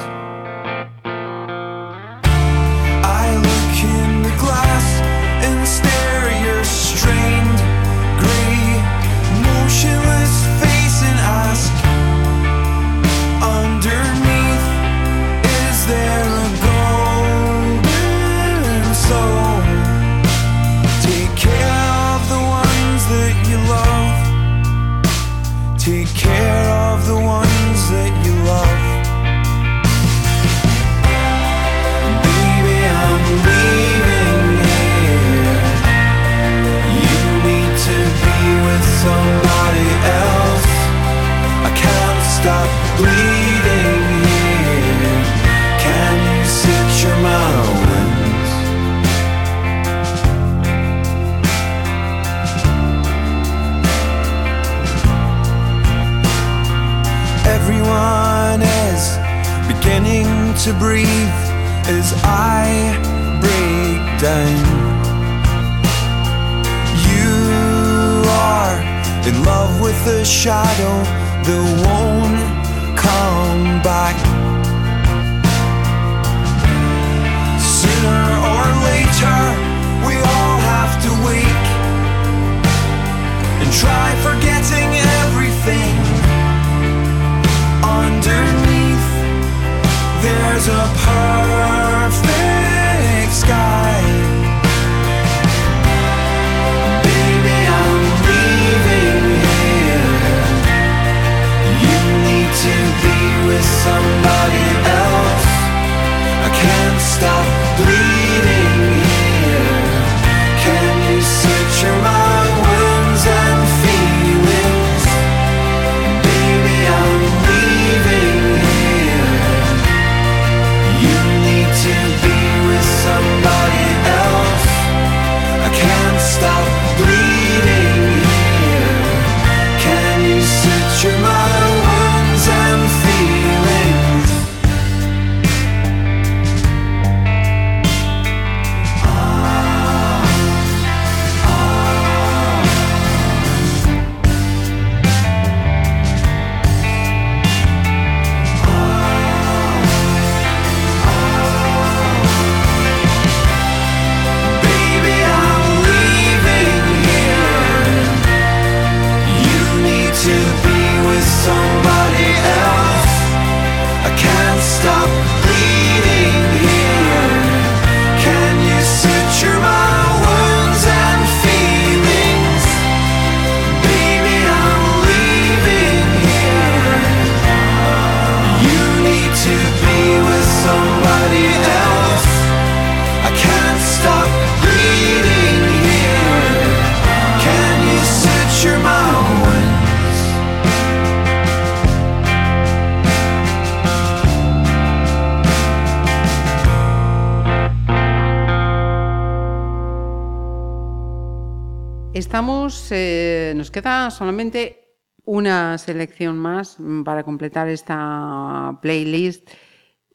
Queda solamente una selección más para completar esta playlist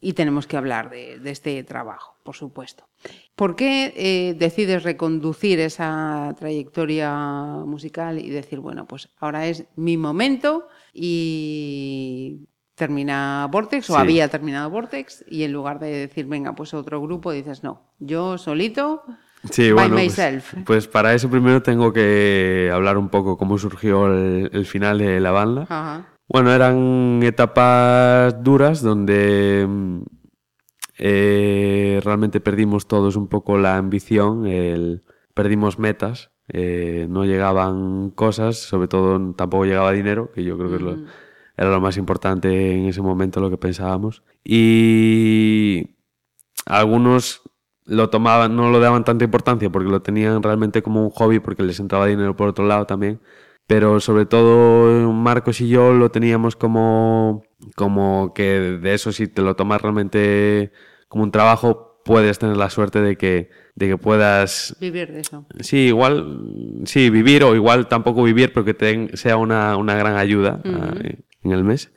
y tenemos que hablar de, de este trabajo, por supuesto. ¿Por qué eh, decides reconducir esa trayectoria musical y decir, bueno, pues ahora es mi momento y termina Vortex o Sí. había terminado Vortex y en lugar de decir, venga, pues otro grupo, dices, no, yo solito Sí, by bueno, pues- myself. Pues, para eso primero tengo que hablar un poco cómo surgió el, el final de la banda. Ajá. Bueno, eran etapas duras donde mm, eh, realmente perdimos todos un poco la ambición, el- perdimos metas, eh, no llegaban cosas, sobre todo tampoco llegaba dinero, que yo creo que es lo- era lo más importante en ese momento, lo que pensábamos. Y algunos lo tomaban, no lo daban tanta importancia porque lo tenían realmente como un hobby porque les entraba dinero por otro lado también. Pero sobre todo Marcos y yo lo teníamos como, como que de eso si te lo tomas realmente como un trabajo puedes tener la suerte de que, de que puedas Vivir de eso. Sí, igual, sí, vivir o igual tampoco vivir, pero que te, sea una, una gran ayuda ah, en el mes.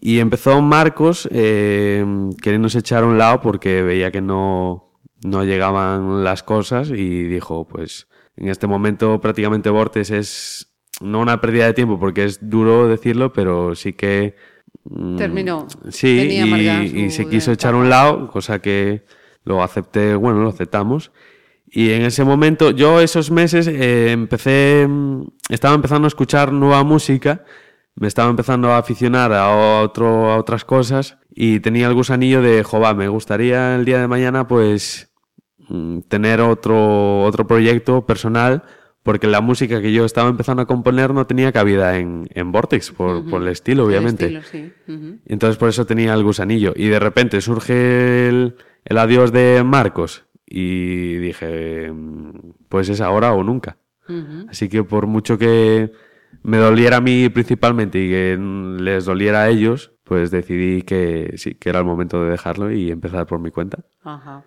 Y empezó Marcos eh, queriéndose echar a un lado porque veía que no, no llegaban las cosas y dijo, pues en este momento prácticamente Bortes es no una pérdida de tiempo porque es duro decirlo, pero sí que... mm, Terminó. Sí, Tenía y, y se quiso echar a un lado, cosa que lo acepté, bueno, lo aceptamos. Y en ese momento, yo esos meses eh, empecé, mm, estaba empezando a escuchar nueva música, me estaba empezando a aficionar a, otro, a otras cosas y tenía el gusanillo de, jova, me gustaría el día de mañana pues tener otro, otro proyecto personal porque la música que yo estaba empezando a componer no tenía cabida en, en Vortex, por, por el estilo, El obviamente. estilo, sí. Entonces por eso tenía el gusanillo. Y de repente surge el, el adiós de Marcos. Y dije, mm, pues es ahora o nunca. Así que por mucho que me doliera a mí principalmente y que mm, les doliera a ellos, pues decidí que sí, que era el momento de dejarlo y empezar por mi cuenta. Ajá.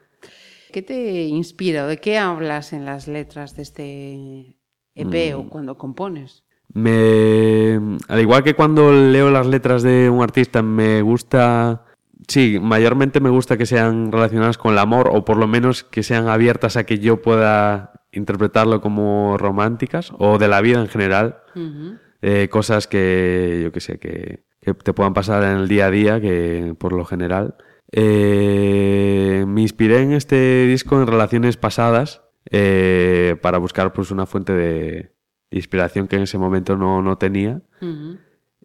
¿Qué te inspira o de qué hablas en las letras de este EP Mm. o cuando compones? Me, al igual que cuando leo las letras de un artista, me gusta, sí, mayormente me gusta que sean relacionadas con el amor o por lo menos que sean abiertas a que yo pueda interpretarlo como románticas o de la vida en general. Eh, cosas que, yo que sé, que, que te puedan pasar en el día a día, que por lo general. Eh, me inspiré en este disco en relaciones pasadas eh, para buscar pues una fuente de inspiración que en ese momento no, no tenía.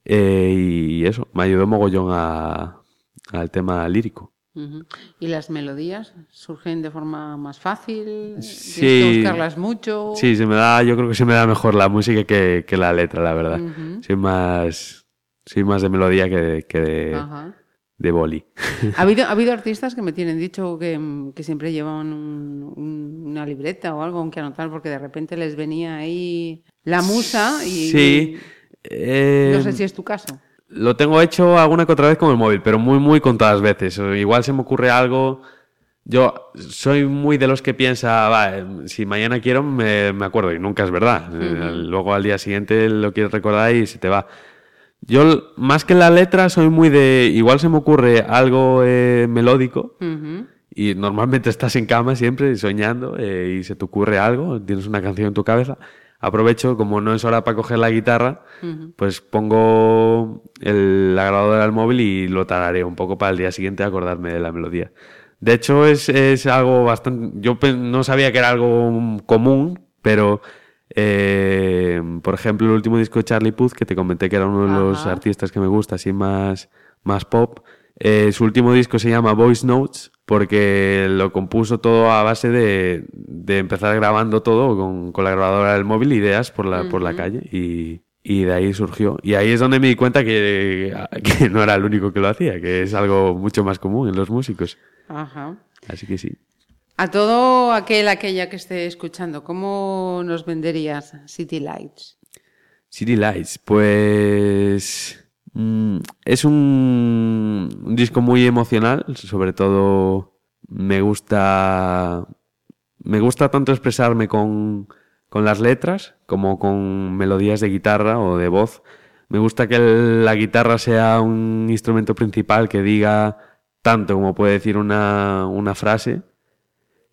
Eh, y eso, me ayudó mogollón a- al tema lírico. ¿Y las melodías surgen de forma más fácil? ¿Tienes Sí. que buscarlas mucho? Sí, se me da, yo creo que se me da mejor la música que, que la letra, la verdad. Ujú. Soy más, soy más de melodía que que de, Ajá. De boli. ¿Ha habido, ha habido artistas que me tienen dicho que, mm, que siempre llevaban un- un- una libreta o algo aunque anotar porque de repente les venía ahí la musa y Sí. Eh, no sé si es tu caso. Lo tengo hecho alguna que otra vez con el móvil, pero muy, muy contadas veces. Igual se me ocurre algo. Yo soy muy de los que piensa, va, eh, si mañana quiero, me, me acuerdo, y nunca es verdad. Eh, Luego al día siguiente lo quieres recordar y se te va. Yo, más que la letra, soy muy de. Igual se me ocurre algo eh, melódico, y normalmente estás en cama siempre soñando eh, y se te ocurre algo, tienes una canción en tu cabeza. Aprovecho, como no es hora para coger la guitarra, pues pongo el, la grabadora del móvil y lo tararé un poco para el día siguiente acordarme de la melodía. De hecho, es, es algo bastante... Yo no sabía que era algo común, pero, eh, por ejemplo, el último disco de Charlie Puth, que te comenté que era uno de los artistas que me gusta, así más, más pop, eh, su último disco se llama Voice Notes porque lo compuso todo a base de, de empezar grabando todo con, con la grabadora del móvil, ideas por la, por la calle y, y de ahí surgió. Y ahí es donde me di cuenta que, que no era el único que lo hacía, que es algo mucho más común en los músicos. Ajá. Así que sí. A todo aquel, aquella que esté escuchando, ¿cómo nos venderías City Lights? City Lights, pues mm, es un, disco muy emocional, sobre todo me gusta me gusta tanto expresarme con, con las letras como con melodías de guitarra o de voz. Me gusta que la guitarra sea un instrumento principal que diga tanto como puede decir una, una frase.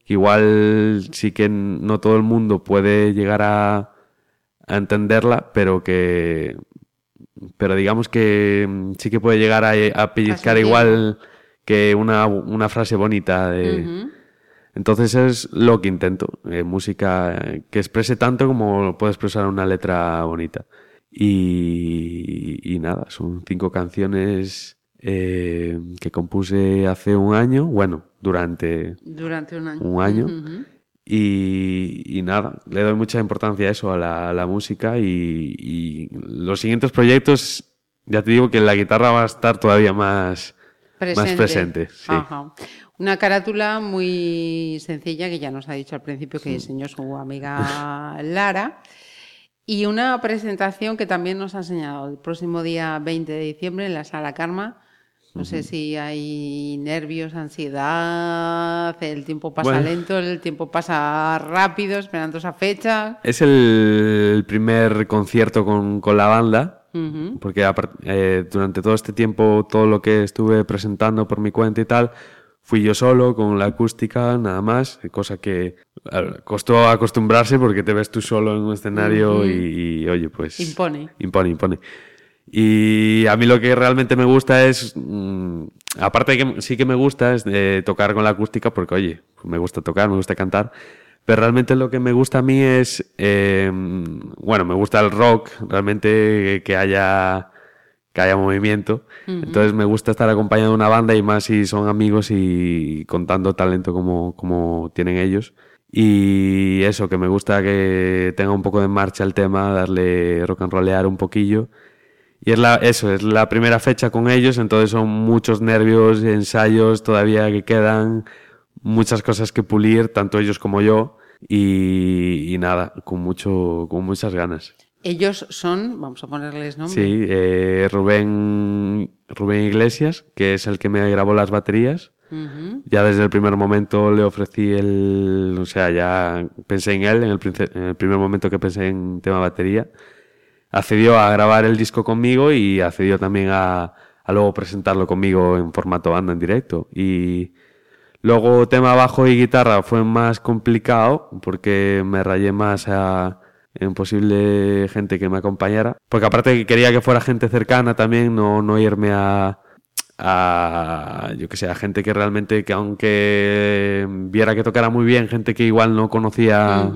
Igual sí que no todo el mundo puede llegar a, a entenderla, pero que pero digamos que sí que puede llegar a, a pellizcar igual que una, una frase bonita de, entonces es lo que intento, eh, música que exprese tanto como puede expresar una letra bonita. Y, y nada, son cinco canciones eh, que compuse hace un año, bueno, durante Durante un año. un año. Y, y nada, le doy mucha importancia a eso, a la, a la música. Y, y los siguientes proyectos, ya te digo que la guitarra va a estar todavía más, más presente. sí. Ajá. Una carátula muy sencilla que ya nos ha dicho al principio que diseñó su amiga Lara. Y una presentación que también nos ha enseñado el próximo día 20 de diciembre en la Sala Karma. No sé si hay nervios, ansiedad, el tiempo pasa Bueno. lento, el tiempo pasa rápido, esperando esa fecha. Es el primer concierto con, con la banda. Ujú. Porque apar- eh, durante todo este tiempo, todo lo que estuve presentando por mi cuenta y tal, fui yo solo con la acústica, nada más, cosa que costó acostumbrarse porque te ves tú solo en un escenario y, y, oye, pues... Impone. Impone, impone. Y a mí lo que realmente me gusta es, mm, aparte de que sí que me gusta es eh, tocar con la acústica porque, oye, me gusta tocar, me gusta cantar, pero realmente lo que me gusta a mí es, eh, bueno, me gusta el rock, realmente que haya, que haya movimiento. Entonces me gusta estar acompañado de una banda y más si son amigos y contando talento como, como tienen ellos. Y eso, que me gusta que tenga un poco de marcha el tema, darle rock and rollear un poquillo. Y es la, eso, es la primera fecha con ellos, entonces son muchos nervios, ensayos todavía que quedan, muchas cosas que pulir, tanto ellos como yo, y, y nada, con, mucho, con muchas ganas. Ellos son, vamos a ponerles nombre. Sí, eh, Rubén, Rubén Iglesias, que es el que me grabó las baterías. Ya desde el primer momento le ofrecí el... O sea, ya pensé en él, en el, en el primer momento que pensé en tema batería. Accedió a grabar el disco conmigo y accedió también a, a luego presentarlo conmigo en formato banda en directo. Y luego tema bajo y guitarra fue más complicado porque me rayé más a, en posible gente que me acompañara. Porque aparte que quería que fuera gente cercana también, no, no irme a, a, yo que sé, a gente que realmente, que aunque viera que tocara muy bien, gente que igual no conocía.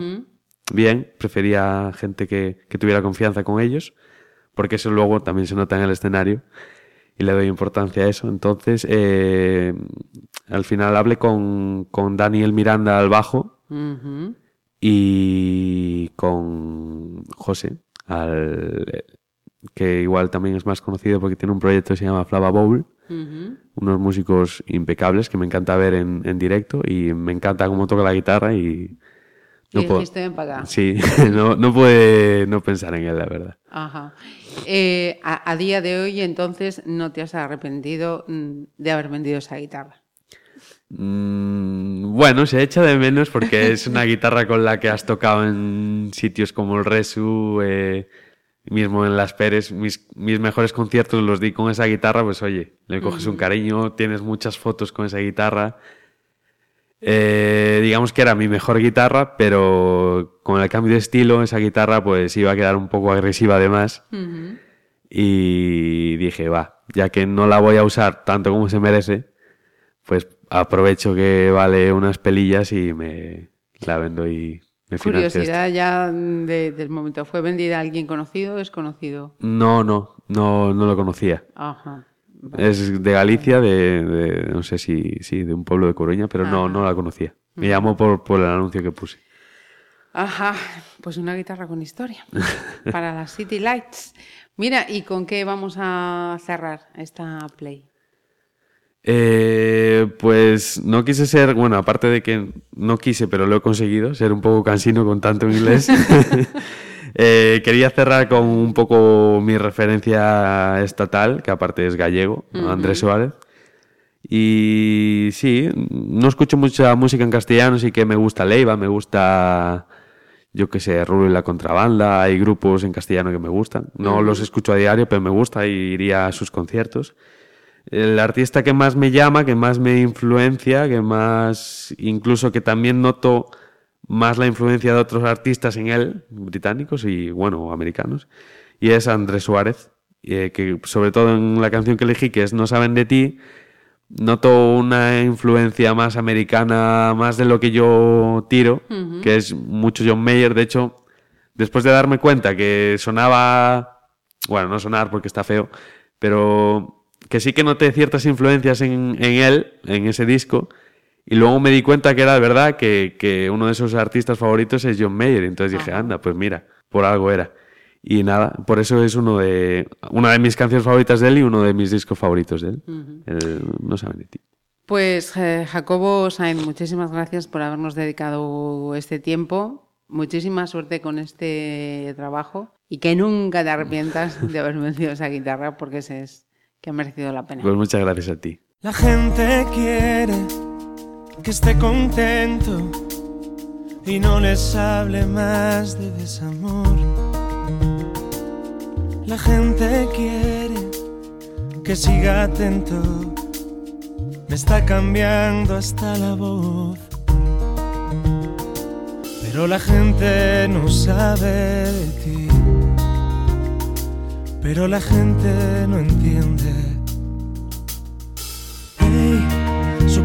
Bien, prefería gente que, que tuviera confianza con ellos, porque eso luego también se nota en el escenario y le doy importancia a eso. Entonces, eh, al final hablé con, con Daniel Miranda al bajo y con José, al, que igual también es más conocido porque tiene un proyecto que se llama Flava Bowl unos músicos impecables que me encanta ver en, en directo y me encanta cómo toca la guitarra y y puedo, dijiste, ven para acá. sí, no, no puede no pensar en él, la verdad. Ajá. Eh, a, a día de hoy, entonces, no te has arrepentido mm, de haber vendido esa guitarra. Mm, bueno, se echa de menos porque es una guitarra con la que has tocado en sitios como el Resu, eh, mismo en Las Pérez. Mis, mis mejores conciertos los di con esa guitarra, pues oye, le coges un cariño, tienes muchas fotos con esa guitarra. Eh, digamos que era mi mejor guitarra, pero con el cambio de estilo, esa guitarra pues iba a quedar un poco agresiva además. Y dije, va, ya que no la voy a usar tanto como se merece, pues aprovecho que vale unas pelillas y me la vendo y me esto. Curiosidad ya de- del momento. ¿Fue vendida a alguien conocido o desconocido? No, no, no, no lo conocía. Ajá. Es de Galicia, de, de- no sé si, sí, de un pueblo de Coruña, pero no, no la conocía. Me llamó por, por el anuncio que puse. Ajá, pues una guitarra con historia para las City Lights. Mira, ¿y con qué vamos a cerrar esta play? Eh, pues no quise ser, bueno, aparte de que no quise, pero lo he conseguido, ser un poco cansino con tanto inglés. Eh, quería cerrar con un poco mi referencia estatal, que aparte es gallego, Andrés Suárez. Y sí, no escucho mucha música en castellano, sí que me gusta Leiva, me gusta, yo qué sé, Rulo y la Contrabanda, hay grupos en castellano que me gustan. No los escucho a diario, pero me gusta y iría a sus conciertos. El artista que más me llama, que más me influencia, que más, incluso que también noto más la influencia de otros artistas en él, británicos y, bueno, americanos, y es Andrés Suárez, eh, que sobre todo en la canción que elegí, que es No saben de ti, noto una influencia más americana, más de lo que yo tiro, que es mucho John Mayer. De hecho, después de darme cuenta que sonaba, bueno, no sonar porque está feo, pero que sí que noté ciertas influencias en, en él, en ese disco, y luego me di cuenta que era verdad que, que uno de esos artistas favoritos es John Mayer. Entonces dije, anda, pues mira, por algo era. Y nada, por eso es uno de, una de mis canciones favoritas de él y uno de mis discos favoritos de él. El no saben de ti. Pues eh, Jacobo Sainz, muchísimas gracias por habernos dedicado este tiempo. Muchísima suerte con este trabajo y que nunca te arrepientas de haber vendido esa guitarra porque ese es que ha merecido la pena. Pues muchas gracias a ti. La gente quiere que esté contento y no les hable más de desamor. La gente quiere que siga atento, me está cambiando hasta la voz. Pero la gente no sabe de ti, pero la gente no entiende.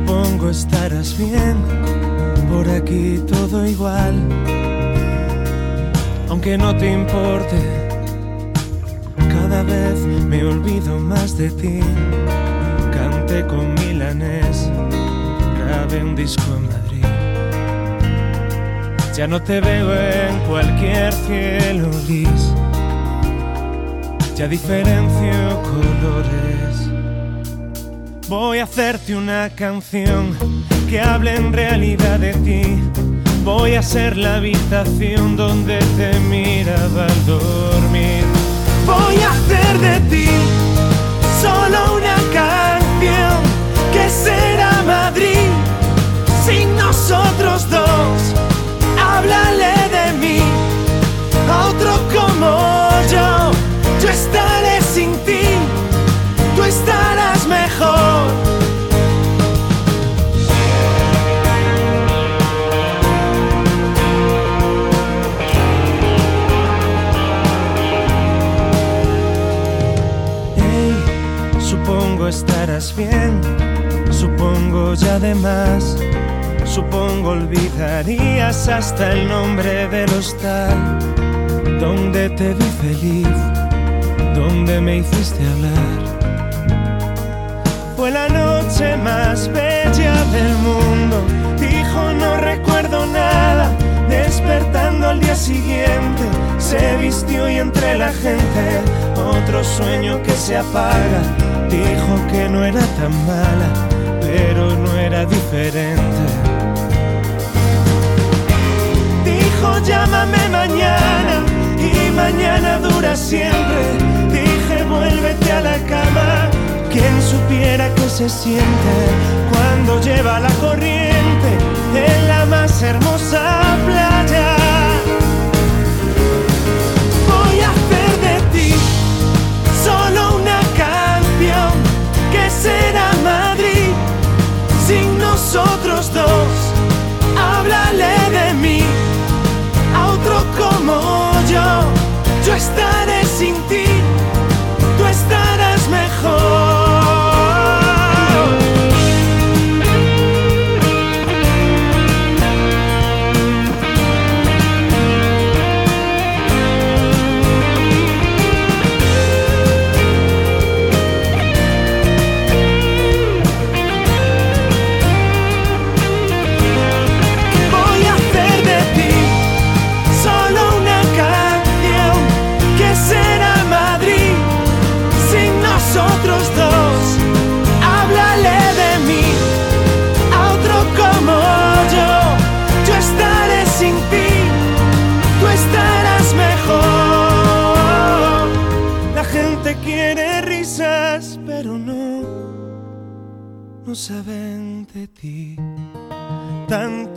Supongo estarás bien, por aquí todo igual. Aunque no te importe, cada vez me olvido más de ti. Canté con Milanés, grabé un disco en Madrid. Ya no te veo en cualquier cielo gris, ya diferencio colores. Voy a hacerte una canción que hable en realidad de ti, Voy a ser la habitación donde te miraba al dormir. Voy a hacer de ti solo una canción que será Madrid sin nosotros dos. Háblale bien, supongo ya además, supongo olvidarías hasta el nombre del hostal, donde te vi feliz, donde me hiciste hablar. Fue la noche más bella del mundo, dijo no recuerdo nada, despertando al día siguiente, se vistió y entre la gente otro sueño que se apaga, dijo que no era tan mala, pero no era diferente. Dijo llámame mañana y mañana dura siempre. Dije vuélvete a la cama. Quien supiera que se siente cuando lleva la corriente en la más hermosa playa. Estaré saben de ti. Tanto